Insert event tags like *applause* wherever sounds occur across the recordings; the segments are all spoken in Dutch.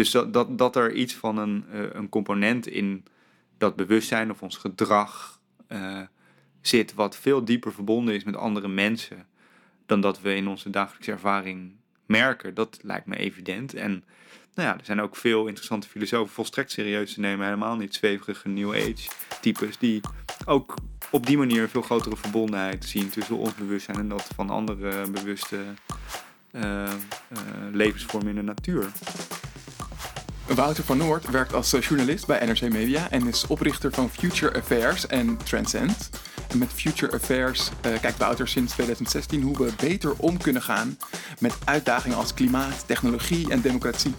Dus dat, dat, dat er iets van een, eh, een component in dat bewustzijn of ons gedrag eh, zit, wat veel dieper verbonden is met andere mensen dan dat we in onze dagelijkse ervaring merken, dat lijkt me evident. En nou ja, er zijn ook veel interessante filosofen, volstrekt serieus te nemen, helemaal niet zweverige New Age types, die ook op die manier een veel grotere verbondenheid zien tussen ons bewustzijn en dat van andere bewuste uh, levensvormen in de natuur. Wouter van Noord werkt als journalist bij NRC Media en is oprichter van Future Affairs en Transcend. En met Future Affairs uh, kijkt Wouter sinds 2016 hoe we beter om kunnen gaan met uitdagingen als klimaat, technologie en democratie.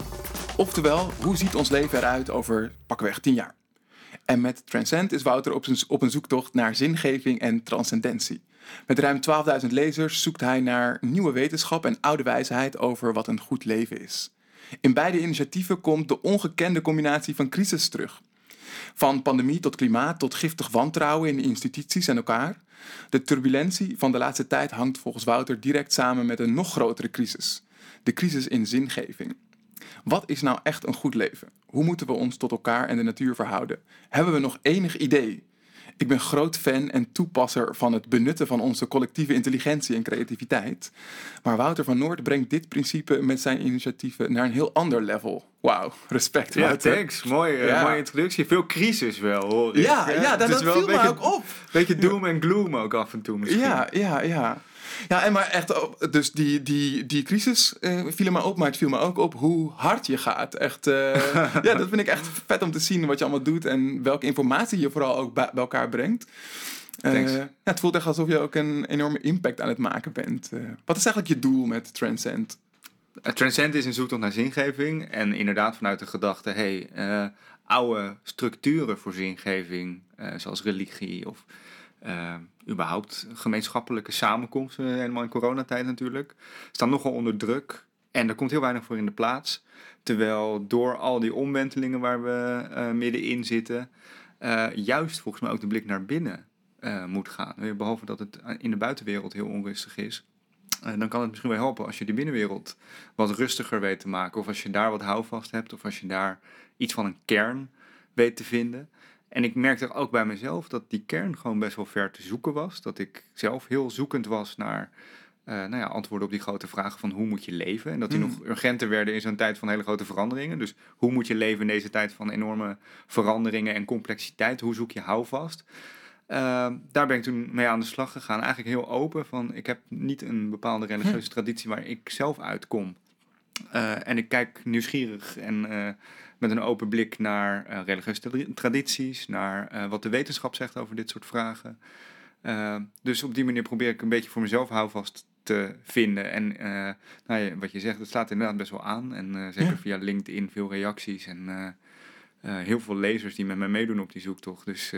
Oftewel, hoe ziet ons leven eruit over pakweg 10 jaar? En met Transcend is Wouter op, op een zoektocht naar zingeving en transcendentie. Met ruim 12.000 lezers zoekt hij naar nieuwe wetenschap en oude wijsheid over wat een goed leven is. In beide initiatieven komt de ongekende combinatie van crisis terug. Van pandemie tot klimaat tot giftig wantrouwen in de instituties en elkaar. De turbulentie van de laatste tijd hangt volgens Wouter direct samen met een nog grotere crisis: de crisis in zingeving. Wat is nou echt een goed leven? Hoe moeten we ons tot elkaar en de natuur verhouden? Hebben we nog enig idee? Ik ben groot fan en toepasser van het benutten van onze collectieve intelligentie en creativiteit. Maar Wouter van Noord brengt dit principe met zijn initiatieven naar een heel ander level. Wauw, respect. Ja, thanks. Mooie, mooie introductie. Veel crisis wel, hoor ik. Ja, ja, dat, dat viel me ook op. Beetje doom en gloom ook af en toe misschien. Ja, ja, ja. Ja, en maar echt, dus die, die, die crisis uh, viel me op, maar het viel me ook op hoe hard je gaat. Echt, uh, *laughs* ja, dat vind ik echt vet om te zien wat je allemaal doet en welke informatie je vooral ook bij, elkaar brengt. Uh, ja, het voelt echt alsof je ook een enorme impact aan het maken bent. wat is eigenlijk je doel met Transcend? Transcend is een zoektocht naar zingeving. En inderdaad vanuit de gedachte, hey, oude structuren voor zingeving, zoals religie of uh, überhaupt gemeenschappelijke samenkomsten, helemaal in coronatijd natuurlijk, staan nogal onder druk. En er komt heel weinig voor in de plaats. Terwijl door al die omwentelingen waar we uh, middenin zitten, juist volgens mij ook de blik naar binnen moet gaan. Behalve dat het in de buitenwereld heel onrustig is. dan kan het misschien wel helpen als je die binnenwereld wat rustiger weet te maken. Of als je daar wat houvast hebt. Of als je daar iets van een kern weet te vinden. En ik merkte ook bij mezelf dat die kern gewoon best wel ver te zoeken was. Dat ik zelf heel zoekend was naar uh, nou ja, antwoorden op die grote vragen van hoe moet je leven. En dat die mm. nog urgenter werden in zo'n tijd van hele grote veranderingen. Dus hoe moet je leven in deze tijd van enorme veranderingen en complexiteit? Hoe zoek je houvast? Uh, daar ben ik toen mee aan de slag gegaan. Eigenlijk heel open van ik heb niet een bepaalde religieuze hm. traditie waar ik zelf uitkom. Uh, en ik kijk nieuwsgierig en met een open blik naar uh, religieuze tradities, naar uh, wat de wetenschap zegt over dit soort vragen. Uh, dus op die manier probeer ik een beetje voor mezelf houvast te vinden. En nou ja, wat je zegt, het slaat inderdaad best wel aan. En zeker via LinkedIn veel reacties en heel veel lezers die met mij meedoen op die zoektocht. Dus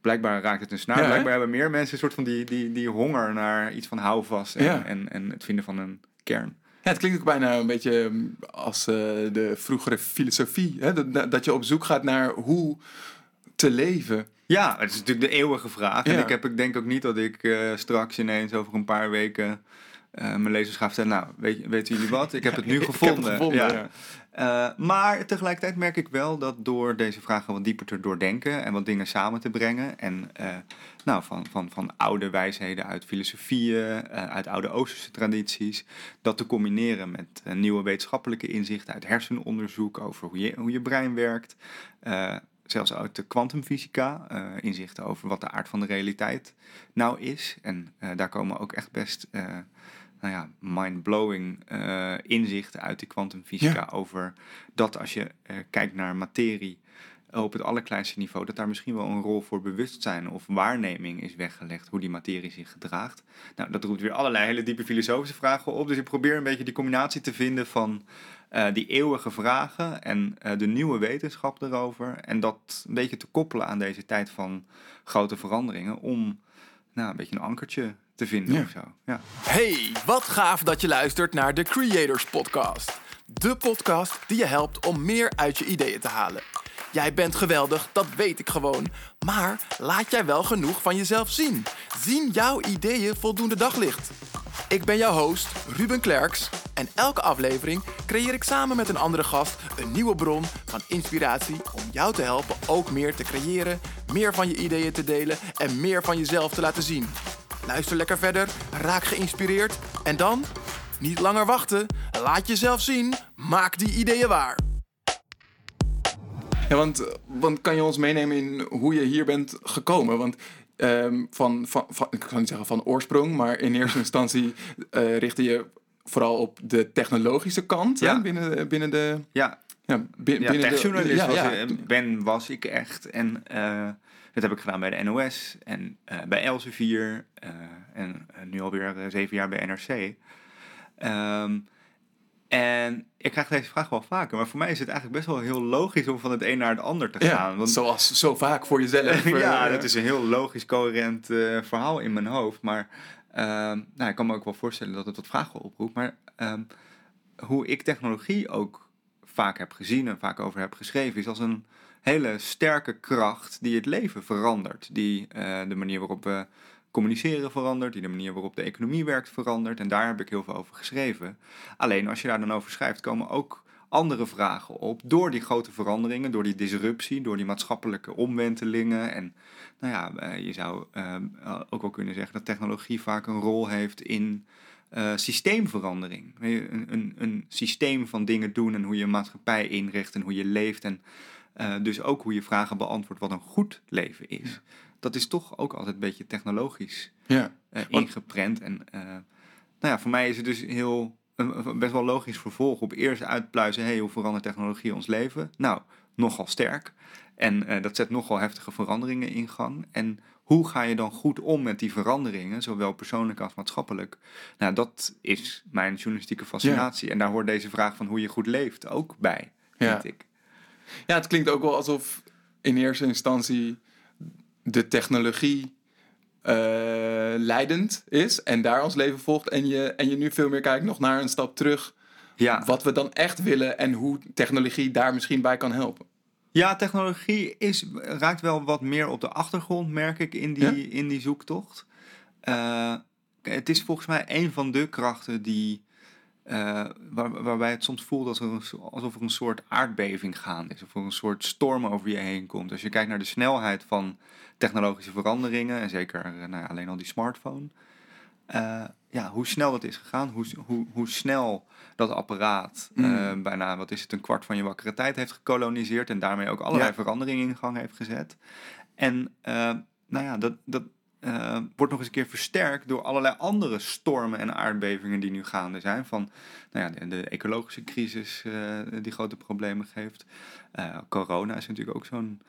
blijkbaar raakt het een snaar. blijkbaar hebben meer mensen een soort van die, die, die honger naar iets van houvast en, en, en het vinden van een kern. Ja, het klinkt ook bijna een beetje ehm, als uh, de vroegere filosofie. Hè? Dat, dat je op zoek gaat naar hoe te leven. Ja, het is natuurlijk de eeuwige vraag. En ik, heb, ik denk ook niet dat ik uh, straks ineens over een paar weken uh, mijn lezers ga vertellen. Nou, weet, weten jullie wat? Ik heb het nu *laughs* gevonden. gevonden ja. Uh, maar tegelijkertijd merk ik wel dat door deze vragen wat dieper te doordenken en wat dingen samen te brengen. En uh, nou, van, van, van oude wijsheden uit filosofieën, uh, uit oude Oosterse tradities. Dat te combineren met nieuwe wetenschappelijke inzichten uit hersenonderzoek over hoe je, hoe je brein werkt. zelfs uit de kwantumfysica, inzichten over wat de aard van de realiteit nou is. En daar komen ook echt best nou ja, mind-blowing uh, inzichten uit de kwantumfysica over dat als je uh, kijkt naar materie op het allerkleinste niveau, dat daar misschien wel een rol voor bewustzijn of waarneming is weggelegd, hoe die materie zich gedraagt. Nou, dat roept weer allerlei hele diepe filosofische vragen op. Dus ik probeer een beetje die combinatie te vinden van uh, die eeuwige vragen en de nieuwe wetenschap erover. En dat een beetje te koppelen aan deze tijd van grote veranderingen om nou, een beetje een ankertje te vinden ja. of zo. Ja. Hey, wat gaaf dat je luistert naar de Creators Podcast. De podcast die je helpt om meer uit je ideeën te halen. Jij bent geweldig, dat weet ik gewoon. Maar laat jij wel genoeg van jezelf zien? Zien jouw ideeën voldoende daglicht? Ik ben jouw host, Ruben Klerks. En elke aflevering creëer ik samen met een andere gast een nieuwe bron van inspiratie om jou te helpen ook meer te creëren, meer van je ideeën te delen en meer van jezelf te laten zien. Luister lekker verder, raak geïnspireerd en dan, niet langer wachten, laat jezelf zien, maak die ideeën waar. Ja, want, want kan je ons meenemen in hoe je hier bent gekomen? Want ehm, van, van, van, ik kan niet zeggen van oorsprong, maar in eerste *laughs* instantie eh richtte je vooral op de technologische kant Ja. hè, binnen, binnen de... Ja, Ja, de- techjournalist ja, was, ja. ben, was ik echt. En eh, dat heb ik gedaan bij de NOS en eh, bij Elsevier. eh en eh, nu alweer zeven jaar bij NRC. Ehm, en ik krijg deze vraag wel vaker. Maar voor mij is het eigenlijk best wel heel logisch om van het een naar het ander te Ja, gaan. Want zoals zo vaak voor jezelf. *laughs* ja, dat is een heel logisch, coherent verhaal in mijn hoofd. Maar ehm, nou, ik kan me ook wel voorstellen dat het wat vragen oproept. Maar ehm, hoe ik technologie ook vaak heb gezien en vaak over heb geschreven, is als een hele sterke kracht die het leven verandert. Die eh, de manier waarop we communiceren verandert, die de manier waarop de economie werkt verandert. En daar heb ik heel veel over geschreven. Alleen als je daar dan over schrijft, komen ook andere vragen op. Door die grote veranderingen, door die disruptie, door die maatschappelijke omwentelingen. En nou ja, eh, je zou eh, ook wel kunnen zeggen dat technologie vaak een rol heeft in systeemverandering. Een, een, een systeem van dingen doen en hoe je maatschappij inricht en hoe je leeft. En eh, dus ook hoe je vragen beantwoordt wat een goed leven is. Dat is toch ook altijd een beetje technologisch ja. eh, ingeprent. En eh, nou ja, voor mij is het dus heel een, best wel logisch vervolg op eerst uitpluizen, hey, hoe verandert technologie ons leven? Nou, nogal sterk. En dat zet nogal heftige veranderingen in gang. En hoe ga je dan goed om met die veranderingen, zowel persoonlijk als maatschappelijk? Nou, dat is mijn journalistieke fascinatie. En daar hoort deze vraag van hoe je goed leeft ook bij, Ja. vind ik. Ja, het klinkt ook wel alsof in eerste instantie de technologie eh, leidend is en daar ons leven volgt. En je, en je nu veel meer kijkt nog naar een stap terug. Ja. Wat we dan echt willen en hoe technologie daar misschien bij kan helpen. Ja, technologie is, raakt wel wat meer op de achtergrond, merk ik, in die, Ja? in die zoektocht. Eh, het is volgens mij een van de krachten die, eh, waar, waarbij het soms voelt als er alsof er een soort aardbeving gaande is. Of er een soort storm over je heen komt. Als je kijkt naar de snelheid van technologische veranderingen, en zeker eh, nou ja, alleen al die smartphone. eh, ja, hoe snel dat is gegaan, hoe, hoe, hoe snel dat apparaat Mm. bijna, wat is het, een kwart van je wakkere tijd heeft gekoloniseerd en daarmee ook allerlei Ja. veranderingen in gang heeft gezet. En nou ja, dat, dat eh, wordt nog eens een keer versterkt door allerlei andere stormen en aardbevingen die nu gaande zijn. Van nou ja, de, de ecologische crisis eh, die grote problemen geeft. Eh, corona is natuurlijk ook zo'n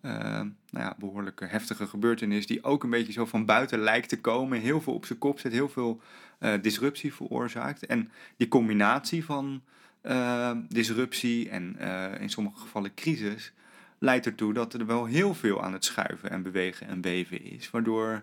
nou ja, behoorlijke heftige gebeurtenis die ook een beetje zo van buiten lijkt te komen. Heel veel op zijn kop zet, heel veel disruptie veroorzaakt. En die combinatie van disruptie en in sommige gevallen crisis leidt ertoe dat er wel heel veel aan het schuiven en bewegen en beven is. Waardoor,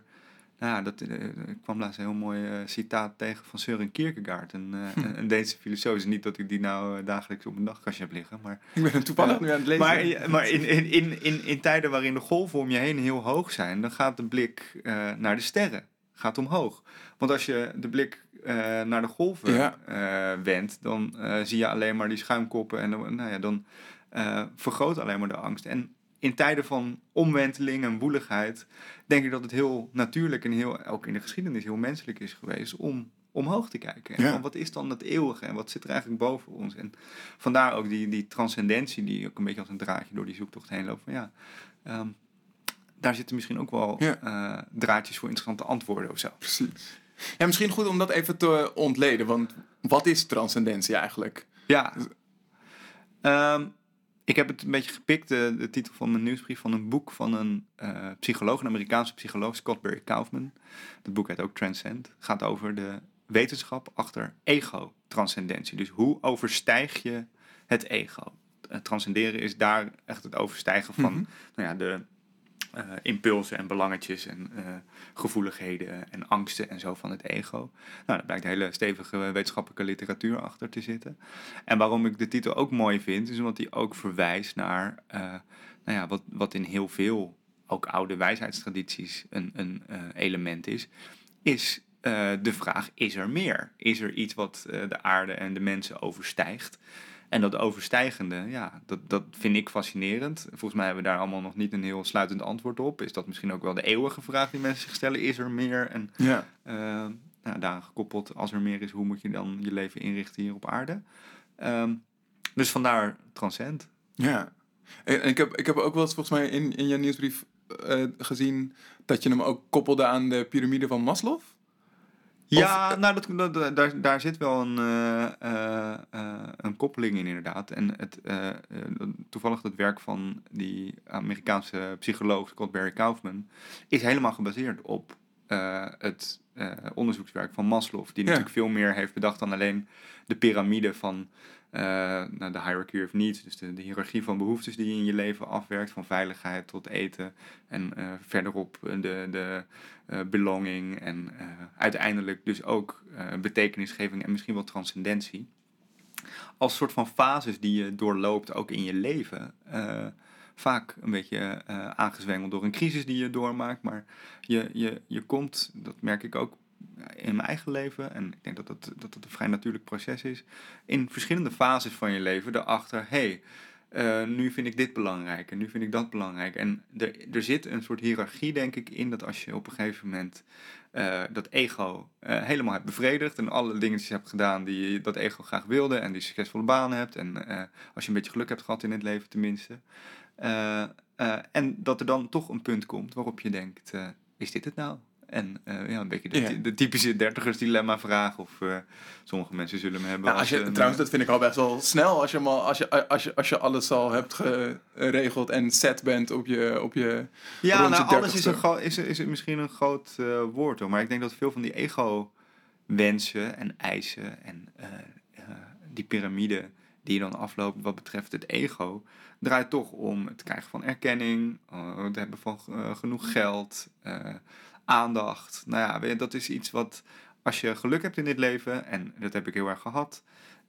nou ja, dat, eh, ik kwam laatst een heel mooi eh, citaat tegen van Søren Kierkegaard, een, een Deense filosoof. Is niet dat ik die nou dagelijks op mijn nachtkastje heb liggen, maar Ik ben hem toevallig nu aan het lezen. maar, maar in, in, in, in, in tijden waarin de golven om je heen heel hoog zijn, dan gaat de blik naar de sterren. Gaat omhoog. Want als je de blik naar de golven Ja. wendt, dan zie je alleen maar die schuimkoppen en dan, nou ja, dan eh, vergroot alleen maar de angst. En in tijden van omwenteling en woeligheid, denk ik dat het heel natuurlijk en heel, ook in de geschiedenis heel menselijk is geweest om omhoog te kijken. En Ja. van wat is dan het eeuwige en wat zit er eigenlijk boven ons? En vandaar ook die, die transcendentie die ook een beetje als een draadje door die zoektocht heen loopt. Van ja, ehm, daar zitten misschien ook wel Ja. eh, draadjes voor interessante antwoorden of zo. Precies. Ja, misschien goed om dat even te ontleden. Want wat is transcendentie eigenlijk? Ja. Ehm, ik heb het een beetje gepikt, de, de titel van mijn nieuwsbrief, van een boek van een eh, psycholoog, een Amerikaanse psycholoog, Scott Barry Kaufman. Dat boek heet ook Transcend. Gaat over de wetenschap achter ego-transcendentie. Dus hoe overstijg je het ego? Eh, transcenderen is daar echt het overstijgen van Mhm. nou ja, de eh, impulsen en belangetjes en eh, gevoeligheden en angsten en zo van het ego. Nou, daar blijkt hele stevige wetenschappelijke literatuur achter te zitten. En waarom ik de titel ook mooi vind, is omdat hij ook verwijst naar eh, nou ja, wat, wat in heel veel, ook oude wijsheidstradities, een, een element is, is de vraag: is er meer? Is er iets wat de aarde en de mensen overstijgt? En dat overstijgende, ja, dat, dat vind ik fascinerend. Volgens mij hebben we daar allemaal nog niet een heel sluitend antwoord op. Is dat misschien ook wel de eeuwige vraag die mensen zich stellen? Is er meer? En Ja. eh, nou, daaraan gekoppeld, als er meer is, hoe moet je dan je leven inrichten hier op aarde? Ehm, dus vandaar transcend. Ja. En en ik heb, ik heb ook wel eens volgens mij in, in je nieuwsbrief eh, gezien dat je hem ook koppelde aan de piramide van Maslow. Ja, nou, dat, dat, daar, daar zit wel een, eh, eh, eh, een koppeling in inderdaad. En het, toevallig het werk van die Amerikaanse psycholoog Scott Barry Kaufman is helemaal gebaseerd op het onderzoekswerk van Maslow. Die Ja. natuurlijk veel meer heeft bedacht dan alleen de piramide van nou, de hierarchy of needs. Dus de, hiërarchie van behoeftes die je in je leven afwerkt. Van veiligheid tot eten. En eh, verderop eh, de, de eh, belonging. En eh, uiteindelijk dus ook eh, betekenisgeving en misschien wel transcendentie. Als soort van fases die je doorloopt ook in je leven. Eh, vaak een beetje eh, aangezwengeld door een crisis die je doormaakt. Maar je, je, je komt, dat merk ik ook in mijn eigen leven. En ik denk dat dat, dat, dat een vrij natuurlijk proces is. In verschillende fases van je leven erachter. hey, eh, nu vind ik dit belangrijk en nu vind ik dat belangrijk. En er, er zit een soort hiërarchie, denk ik, in dat als je op een gegeven moment eh, dat ego eh, helemaal hebt bevredigd en alle dingetjes hebt gedaan die je dat ego graag wilde en die succesvolle banen hebt en eh, als je een beetje geluk hebt gehad in het leven tenminste. Eh, eh, en dat er dan toch een punt komt waarop je denkt, eh, is dit het nou? En eh, ja, een beetje de, de typische dertigers dilemma vraag of eh, sommige mensen zullen hem hebben Nou, als je, een, trouwens, dat vind ik al best wel snel als je, al, als je, als je, als je alles al hebt geregeld en set bent op je, op je Ja, nou, je alles is, een 30ste. gro- is, is misschien een groot eh, woord hoor. Maar ik denk dat veel van die ego-wensen en eisen en eh, eh, die piramide die je dan afloopt wat betreft het ego, draait toch om het krijgen van erkenning, eh, het hebben van eh, genoeg geld, eh, aandacht. Nou ja, dat is iets wat als je geluk hebt in dit leven, en dat heb ik heel erg gehad.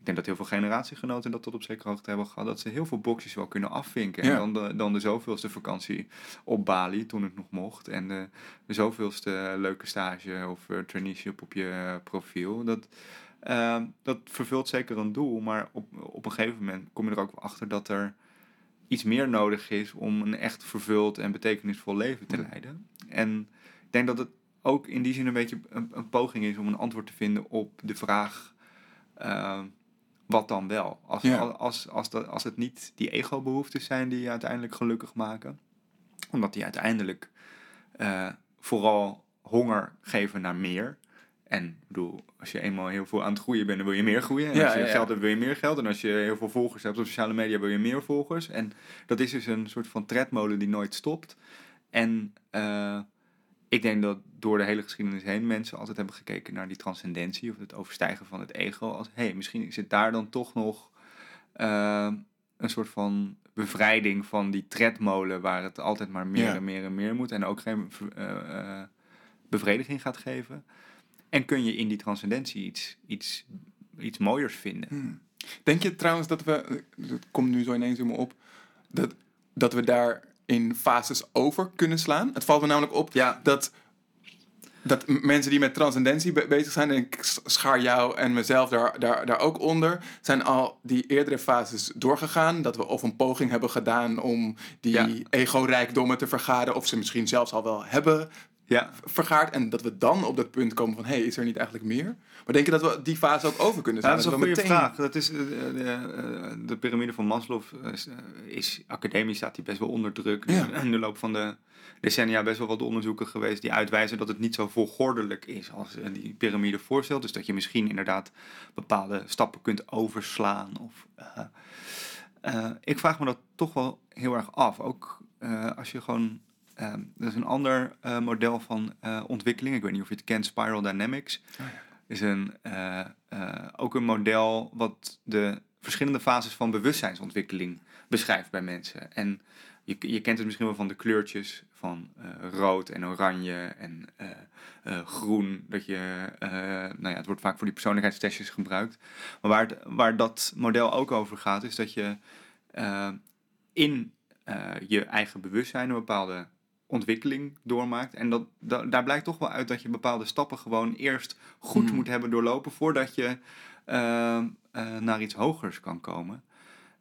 Ik denk dat heel veel generatiegenoten dat tot op zekere hoogte hebben gehad. Dat ze heel veel boxjes wel kunnen afvinken. Ja. En dan de, dan de zoveelste vakantie op Bali, toen het nog mocht. En de, de zoveelste leuke stage of uh, traineeship op je eh, profiel. Dat, eh, dat vervult zeker een doel. Maar op, op een gegeven moment kom je er ook achter dat er iets meer nodig is om een echt vervuld en betekenisvol leven te leiden. En denk dat het ook in die zin een beetje een, een poging is om een antwoord te vinden op de vraag. eh, wat dan wel? Als, Ja. als, als, dat, als het niet die ego-behoeftes zijn die je uiteindelijk gelukkig maken, omdat die uiteindelijk eh, vooral honger geven naar meer. En bedoel, als je eenmaal heel veel aan het groeien bent, dan wil je meer groeien. En Ja, als je ja, geld hebt, wil je meer geld. En als je heel veel volgers hebt op sociale media, wil je meer volgers. En dat is dus een soort van tredmolen die nooit stopt. En eh, ik denk dat door de hele geschiedenis heen mensen altijd hebben gekeken naar die transcendentie of het overstijgen van het ego. Als hé, hey, misschien zit daar dan toch nog eh, een soort van bevrijding van die tredmolen waar het altijd maar meer Ja. en meer en meer moet en ook geen eh, eh, bevrediging gaat geven. En kun je in die transcendentie iets, iets, iets mooiers vinden. Hmm. Denk je trouwens dat we, het komt nu zo ineens in me op, dat, dat we daar in fases over kunnen slaan? Het valt me namelijk op Ja. dat, dat mensen die met transcendentie be- bezig zijn, en ik schaar jou en mezelf daar, daar, daar ook onder, zijn al die eerdere fases doorgegaan. Dat we of een poging hebben gedaan om die Ja. ego-rijkdommen te vergaren, of ze misschien zelfs al wel hebben Ja, vergaard. En dat we dan op dat punt komen van, hé, hey, is er niet eigenlijk meer? Maar denk je dat we die fase ook over kunnen Ja, slaan? dat is een goede meteen- vraag. Dat is, eh, de, eh, de piramide van Maslow is, eh, is academisch staat die best wel onder druk. Ja. In de loop van de decennia best wel wat onderzoeken geweest die uitwijzen dat het niet zo volgordelijk is als eh, die piramide voorstelt. Dus dat je misschien inderdaad bepaalde stappen kunt overslaan. Of, eh, eh, ik vraag me dat toch wel heel erg af. Ook eh, als je gewoon. Eh, er is een ander eh, model van eh, ontwikkeling. Ik weet niet of je het kent, Spiral Dynamics is een, eh, ook een model wat de verschillende fases van bewustzijnsontwikkeling beschrijft bij mensen. En je, je kent het misschien wel van de kleurtjes van rood en oranje en groen. Dat je, nou ja, het wordt vaak voor die persoonlijkheidstestjes gebruikt. Maar waar, het- waar dat model ook over gaat, is dat je in je eigen bewustzijn een bepaalde ontwikkeling doormaakt. En dat, da- daar blijkt toch wel uit dat je bepaalde stappen gewoon eerst goed Hmm. moet hebben doorlopen voordat je eh, eh, naar iets hogers kan komen.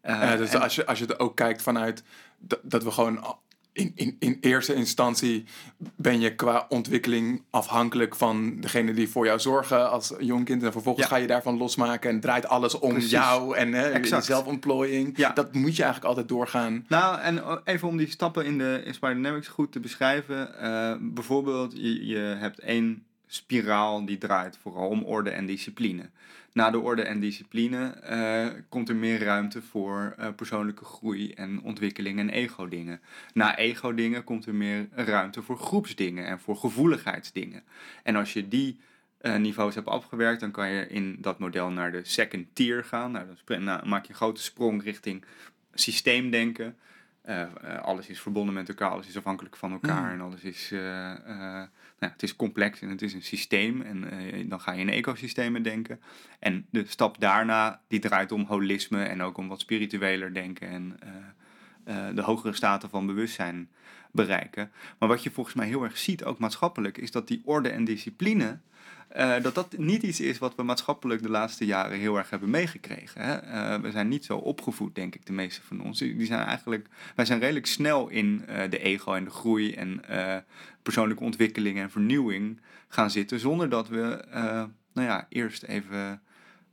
Eh, dus en- als, je, als je er ook kijkt vanuit dat, dat we gewoon in, in, in eerste instantie ben je qua ontwikkeling afhankelijk van degene die voor jou zorgen als jong kind. En vervolgens Ja. ga je daarvan losmaken en draait alles om Precies. jou en hè, zelfontplooiing. Ja. Dat moet je eigenlijk altijd doorgaan. Nou, en even om die stappen in de Inspire Dynamics goed te beschrijven. eh, bijvoorbeeld, je, je hebt één spiraal die draait vooral om orde en discipline. Na de orde en discipline eh, komt er meer ruimte voor eh, persoonlijke groei en ontwikkeling en ego-dingen. Na ego-dingen komt er meer ruimte voor groepsdingen en voor gevoeligheidsdingen. En als je die eh, niveaus hebt afgewerkt, dan kan je in dat model naar de second tier gaan. Nou, dan nou, maak je een grote sprong richting systeemdenken. Alles is verbonden met elkaar, alles is afhankelijk van elkaar Mm. en alles is, nou, het is complex en het is een systeem. En eh, dan ga je in ecosystemen denken. En de stap daarna, die draait om holisme en ook om wat spiritueler denken en eh, de hogere staten van bewustzijn bereiken. Maar wat je volgens mij heel erg ziet, ook maatschappelijk, is dat die orde en discipline, eh, dat dat niet iets is wat we maatschappelijk de laatste jaren heel erg hebben meegekregen. Hè? Eh, we zijn niet zo opgevoed, denk ik, de meeste van ons. Die zijn eigenlijk, wij zijn redelijk snel in de ego en de groei en persoonlijke ontwikkeling en vernieuwing gaan zitten, zonder dat we, nou ja, eerst even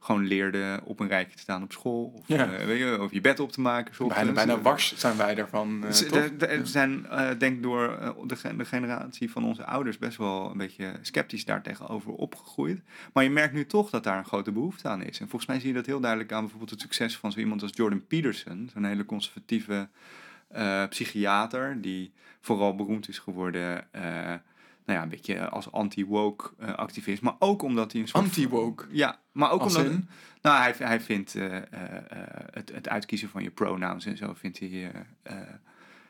gewoon leerden op een rijtje te staan op school. Of, Ja. eh, weet je, of je bed op te maken. Bijna, bijna wars zijn wij daarvan. eh, Ze- de- Er zijn, eh, denk ik, door eh, de, ge- de generatie van onze ouders best wel een beetje sceptisch daar tegenover opgegroeid. Maar je merkt nu toch dat daar een grote behoefte aan is. En volgens mij zie je dat heel duidelijk aan bijvoorbeeld het succes van zo iemand als Jordan Peterson, zo'n hele conservatieve eh, psychiater, die vooral beroemd is geworden. Eh, nou ja, een beetje als anti-woke eh, activist. Maar ook omdat hij een soort. Anti-woke. Ja, maar ook Als omdat. Nou, hij, hij vindt eh, eh, eh, het, het uitkiezen van je pronouns en zo, vindt hij eh, eh,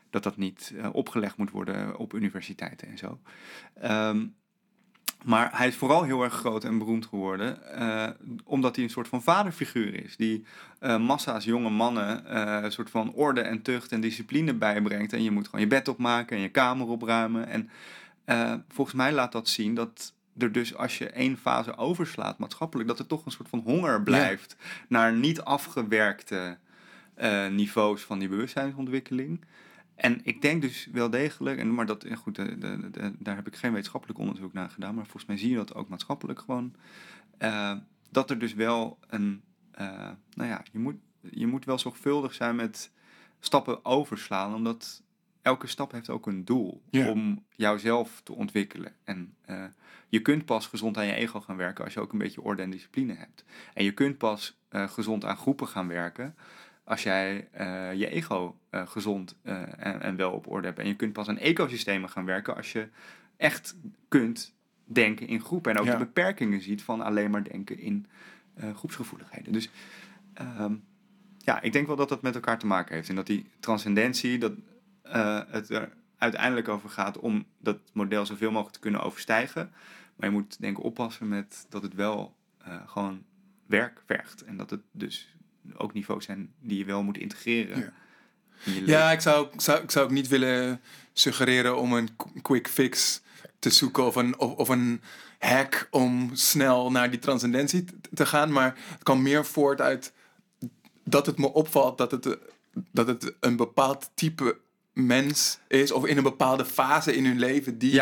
dat dat niet eh, opgelegd moet worden op universiteiten en zo. Ehm, maar hij is vooral heel erg groot en beroemd geworden, eh, omdat hij een soort van vaderfiguur is. Die eh, massa's jonge mannen eh, een soort van orde en tucht en discipline bijbrengt. En je moet gewoon je bed opmaken en je kamer opruimen. En eh, volgens mij laat dat zien dat er dus als je één fase overslaat maatschappelijk, dat er toch een soort van honger blijft naar niet afgewerkte eh, niveaus van die bewustzijnsontwikkeling. En ik denk dus wel degelijk, en, maar dat, eh, goed, de, de, de- daar heb ik geen wetenschappelijk onderzoek naar gedaan, maar volgens mij zie je dat ook maatschappelijk gewoon, dat er dus wel een, nou ja, je moet, je moet wel zorgvuldig zijn met stappen overslaan, omdat elke stap heeft ook een doel om jouzelf te ontwikkelen. En eh, je kunt pas gezond aan je ego gaan werken als je ook een beetje orde en discipline hebt. En je kunt pas eh, gezond aan groepen gaan werken als jij eh, je ego gezond en, en wel op orde hebt. En je kunt pas aan ecosystemen gaan werken als je echt kunt denken in groepen. En ook de beperkingen ziet van alleen maar denken in groepsgevoeligheden. Dus ehm, ja, ik denk wel dat dat met elkaar te maken heeft. En dat die transcendentie, dat eh, het er uiteindelijk over gaat om dat model zoveel mogelijk te kunnen overstijgen. Maar je moet denk ik oppassen met dat het wel eh, gewoon werk vergt. En dat het dus ook niveaus zijn die je wel moet integreren. Ja. in. Ja, ik zou, zou, ik zou ook niet willen suggereren om een qu- quick fix te zoeken of een, of, of een hack om snel naar die transcendentie te gaan. Maar het kan meer voort uit dat het me opvalt dat het, dat het een bepaald type mens is of in een bepaalde fase in hun leven die.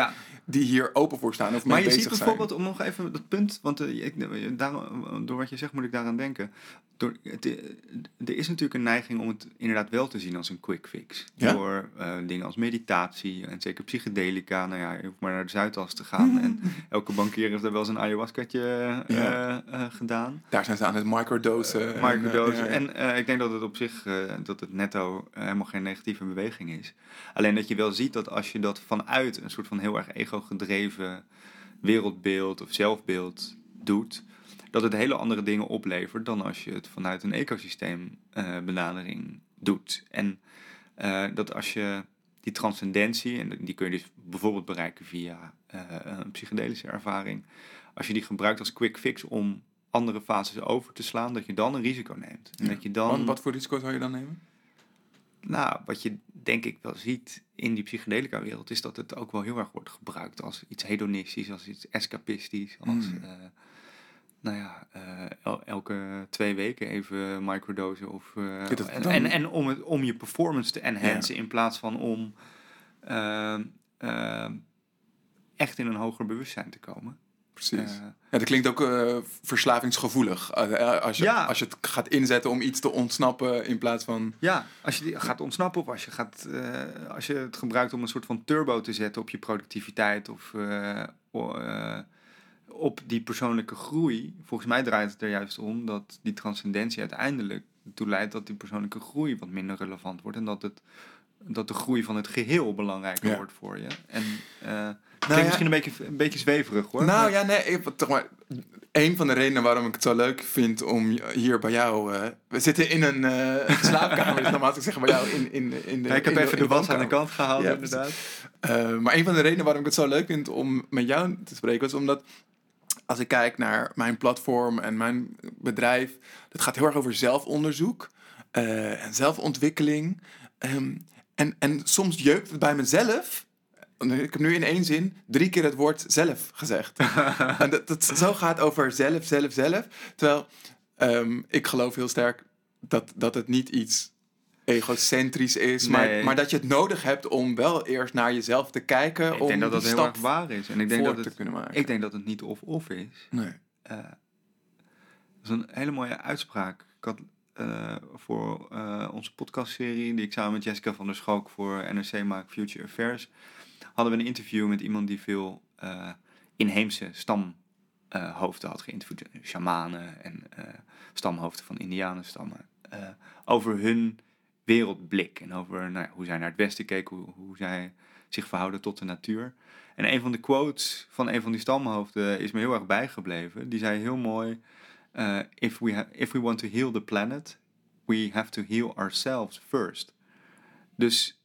Die hier open voor staan of Maar je ziet bijvoorbeeld, om nog even dat punt, want eh, ik, daar, door wat je zegt moet ik daaraan denken. Door, het, eh, er is natuurlijk een neiging om het inderdaad wel te zien als een quick fix. Ja. Door eh, dingen als meditatie en zeker psychedelica. Nou ja, je hoeft maar naar de Zuidas te gaan. en *laughs* elke bankier heeft er wel eens een ayahuascatje eh, Ja. eh, gedaan. zijn. Daar zijn ze aan het microdosen. en, Microdose. eh, ja, ja. En eh, ik denk dat het op zich, eh, dat het netto eh, helemaal geen negatieve beweging is. Alleen dat je wel ziet dat als je dat vanuit een soort van heel erg ego-gedreven wereldbeeld of zelfbeeld doet, dat het hele andere dingen oplevert dan als je het vanuit een ecosysteem eh, benadering doet. En eh, dat als je die transcendentie, en die kun je dus bijvoorbeeld bereiken via eh, een psychedelische ervaring, als je die gebruikt als quick fix om andere fases over te slaan, dat je dan een risico neemt. En Ja. dat je dan, Want wat voor risico zou je dan nemen? Nou, wat je denk ik wel ziet in die psychedelica wereld, is dat het ook wel heel erg wordt gebruikt als iets hedonistisch, als iets escapistisch, als... Mm. eh, nou ja, eh, el- elke twee weken even microdosen. Of, eh, Ja, en, en, en om, het, om je performance te enhancen in plaats van om echt in een hoger bewustzijn te komen. Precies. Eh, ja, dat klinkt ook eh, verslavingsgevoelig. Eh, als, je, Ja. als je het gaat inzetten om iets te ontsnappen in plaats van... ja, als je die gaat ontsnappen of als je, gaat, als je het gebruikt om een soort van turbo te zetten op je productiviteit of op die persoonlijke groei. Volgens mij draait het er juist om dat die transcendentie uiteindelijk ertoe leidt dat die persoonlijke groei wat minder relevant wordt en dat, het, dat de groei van het geheel belangrijker Ja. wordt voor je. En Nou ja. misschien een beetje, een beetje zweverig hoor. Nou maar- ja, nee, ik, toch maar, een van de redenen waarom ik het zo leuk vind om hier bij jou... eh, we zitten in een eh, slaapkamer, dus normaal ik zeggen bij jou in, in, in de Ja, ik heb in even de, was aan de kant gehaald Ja, inderdaad. Eh, maar een van de redenen waarom ik het zo leuk vind om met jou te spreken, was omdat als ik kijk naar mijn platform en mijn bedrijf, dat gaat heel erg over zelfonderzoek en zelfontwikkeling. Ehm, en, en soms jeukt het bij mezelf. Ik heb nu in één zin drie keer het woord zelf gezegd. *laughs* en dat, dat zo gaat over zelf, zelf, zelf. Terwijl ehm, ik geloof heel sterk dat, dat het niet iets egocentrisch is, Nee. maar, maar dat je het nodig hebt om wel eerst naar jezelf te kijken. Ik om denk dat dat heel erg waar is. En ik denk dat te het, kunnen maken. ik denk dat het niet of-of is. nee. Eh, dat is een hele mooie uitspraak. Ik had eh, voor eh, onze podcastserie, die ik samen met Jessica van der Schalk voor NRC Maak Future Affairs, hadden we een interview met iemand die veel eh, inheemse stamhoofden had geïnterviewd. Shamanen en eh, stamhoofden van indianenstammen. eh over hun wereldblik en over nou hoe zij naar het westen keken, hoe, hoe zij zich verhouden tot de natuur. En een van de quotes van een van die stamhoofden is me heel erg bijgebleven. Die zei heel mooi: if, we if we want to heal the planet, we have to heal ourselves first. Dus,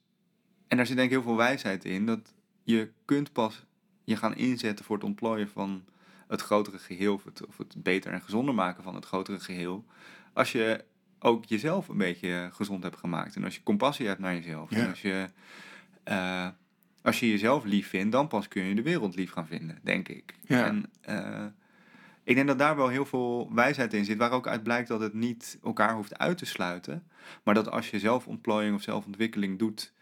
en daar zit denk ik heel veel wijsheid in, dat je kunt pas je gaan inzetten voor het ontplooien van het grotere geheel, of het, of het beter en gezonder maken van het grotere geheel, als je ook jezelf een beetje gezond hebt gemaakt. En als je compassie hebt naar jezelf. Ja. En als je, eh, als je jezelf lief vindt, dan pas kun je de wereld lief gaan vinden, denk ik. Ja. En eh, ik denk dat daar wel heel veel wijsheid in zit, waar ook uit blijkt dat het niet elkaar hoeft uit te sluiten. Maar dat als je zelfontplooiing of zelfontwikkeling doet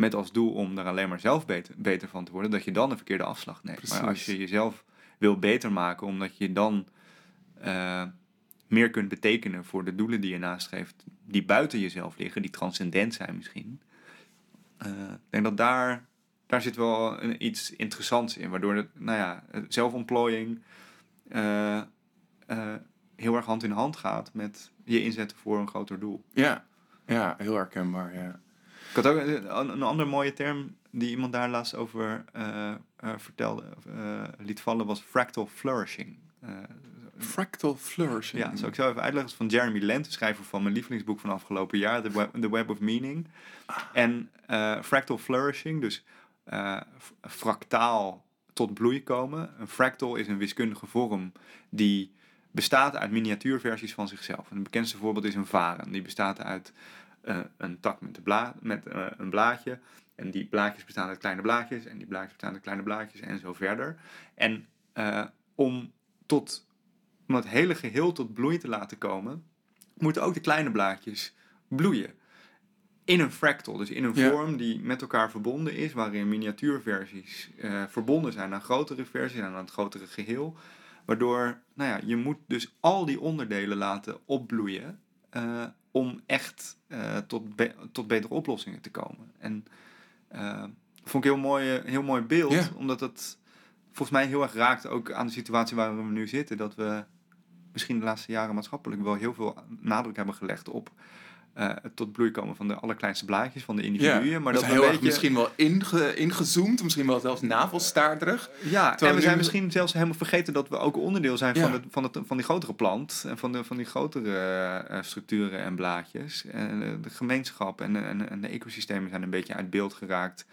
met als doel om er alleen maar zelf beter, beter van te worden, dat je dan de verkeerde afslag neemt. Maar als je jezelf wil beter maken, omdat je dan eh, meer kunt betekenen voor de doelen die je nastreeft, die buiten jezelf liggen, die transcendent zijn misschien. Eh, ik denk dat daar, daar zit wel een, iets interessants in, waardoor het, nou ja, zelfontplooiing eh, heel erg hand in hand gaat met je inzetten voor een groter doel. Ja. ja, heel herkenbaar. Ja. Ik had ook een, een andere mooie term die iemand daar laatst over eh, eh, vertelde, eh, liet vallen, was fractal flourishing. Fractal flourishing. ja, zal ik zo even uitleggen. Dat is van Jeremy Lent, de schrijver van mijn lievelingsboek van afgelopen jaar, The Web, The Web of Meaning. En fractal flourishing, dus fractaal tot bloei komen. Een fractal is een wiskundige vorm die bestaat uit miniatuurversies van zichzelf. En het bekendste voorbeeld is een varen. Die bestaat uit eh, een tak met, de bla met eh, een blaadje. En die blaadjes bestaan uit kleine blaadjes. En die blaadjes bestaan uit kleine blaadjes en zo verder. En eh, om, tot, om het hele geheel tot bloei te laten komen, moeten ook de kleine blaadjes bloeien. In een fractal, dus in een Ja. vorm die met elkaar verbonden is, waarin miniatuurversies verbonden zijn aan grotere versies en aan het grotere geheel. Waardoor, nou ja, je moet dus al die onderdelen laten opbloeien om echt eh, tot, be- tot betere oplossingen te komen. En eh, vond ik een heel mooi, heel mooi beeld, omdat het volgens mij heel erg raakt ook aan de situatie waar we nu zitten. Dat we misschien de laatste jaren maatschappelijk wel heel veel nadruk hebben gelegd op eh, het tot bloei komen van de allerkleinste blaadjes van de individuen. maar dat is heel beetje, misschien wel inge, ingezoomd, misschien wel zelfs navelstaarderig. Ja, en we nu- zijn misschien zelfs helemaal vergeten dat we ook onderdeel zijn Ja. van, het, van, het, van die grotere plant. En van, de, van die grotere eh, structuren en blaadjes. En eh, de gemeenschap en, en, en de ecosystemen zijn een beetje uit beeld geraakt.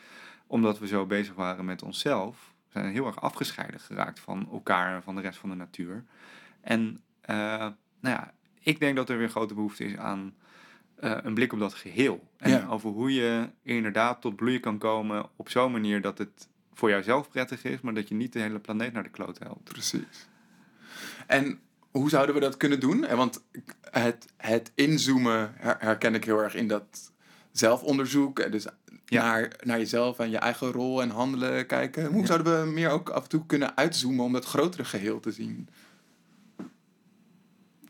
Omdat we zo bezig waren met onszelf. We zijn heel erg afgescheiden geraakt van elkaar en van de rest van de natuur. En nou ja, ik denk dat er weer grote behoefte is aan eh, een blik op dat geheel. En Ja. over hoe je inderdaad tot bloei kan komen op zo'n manier dat het voor jouzelf prettig is, maar dat je niet de hele planeet naar de kloot helpt. Precies. En hoe zouden we dat kunnen doen? Eh, Want het, het inzoomen her- herken ik heel erg in dat zelfonderzoek. eh, Dus Ja. naar, naar jezelf en je eigen rol en handelen kijken. Hoe Ja. zouden we meer ook af en toe kunnen uitzoomen om dat grotere geheel te zien?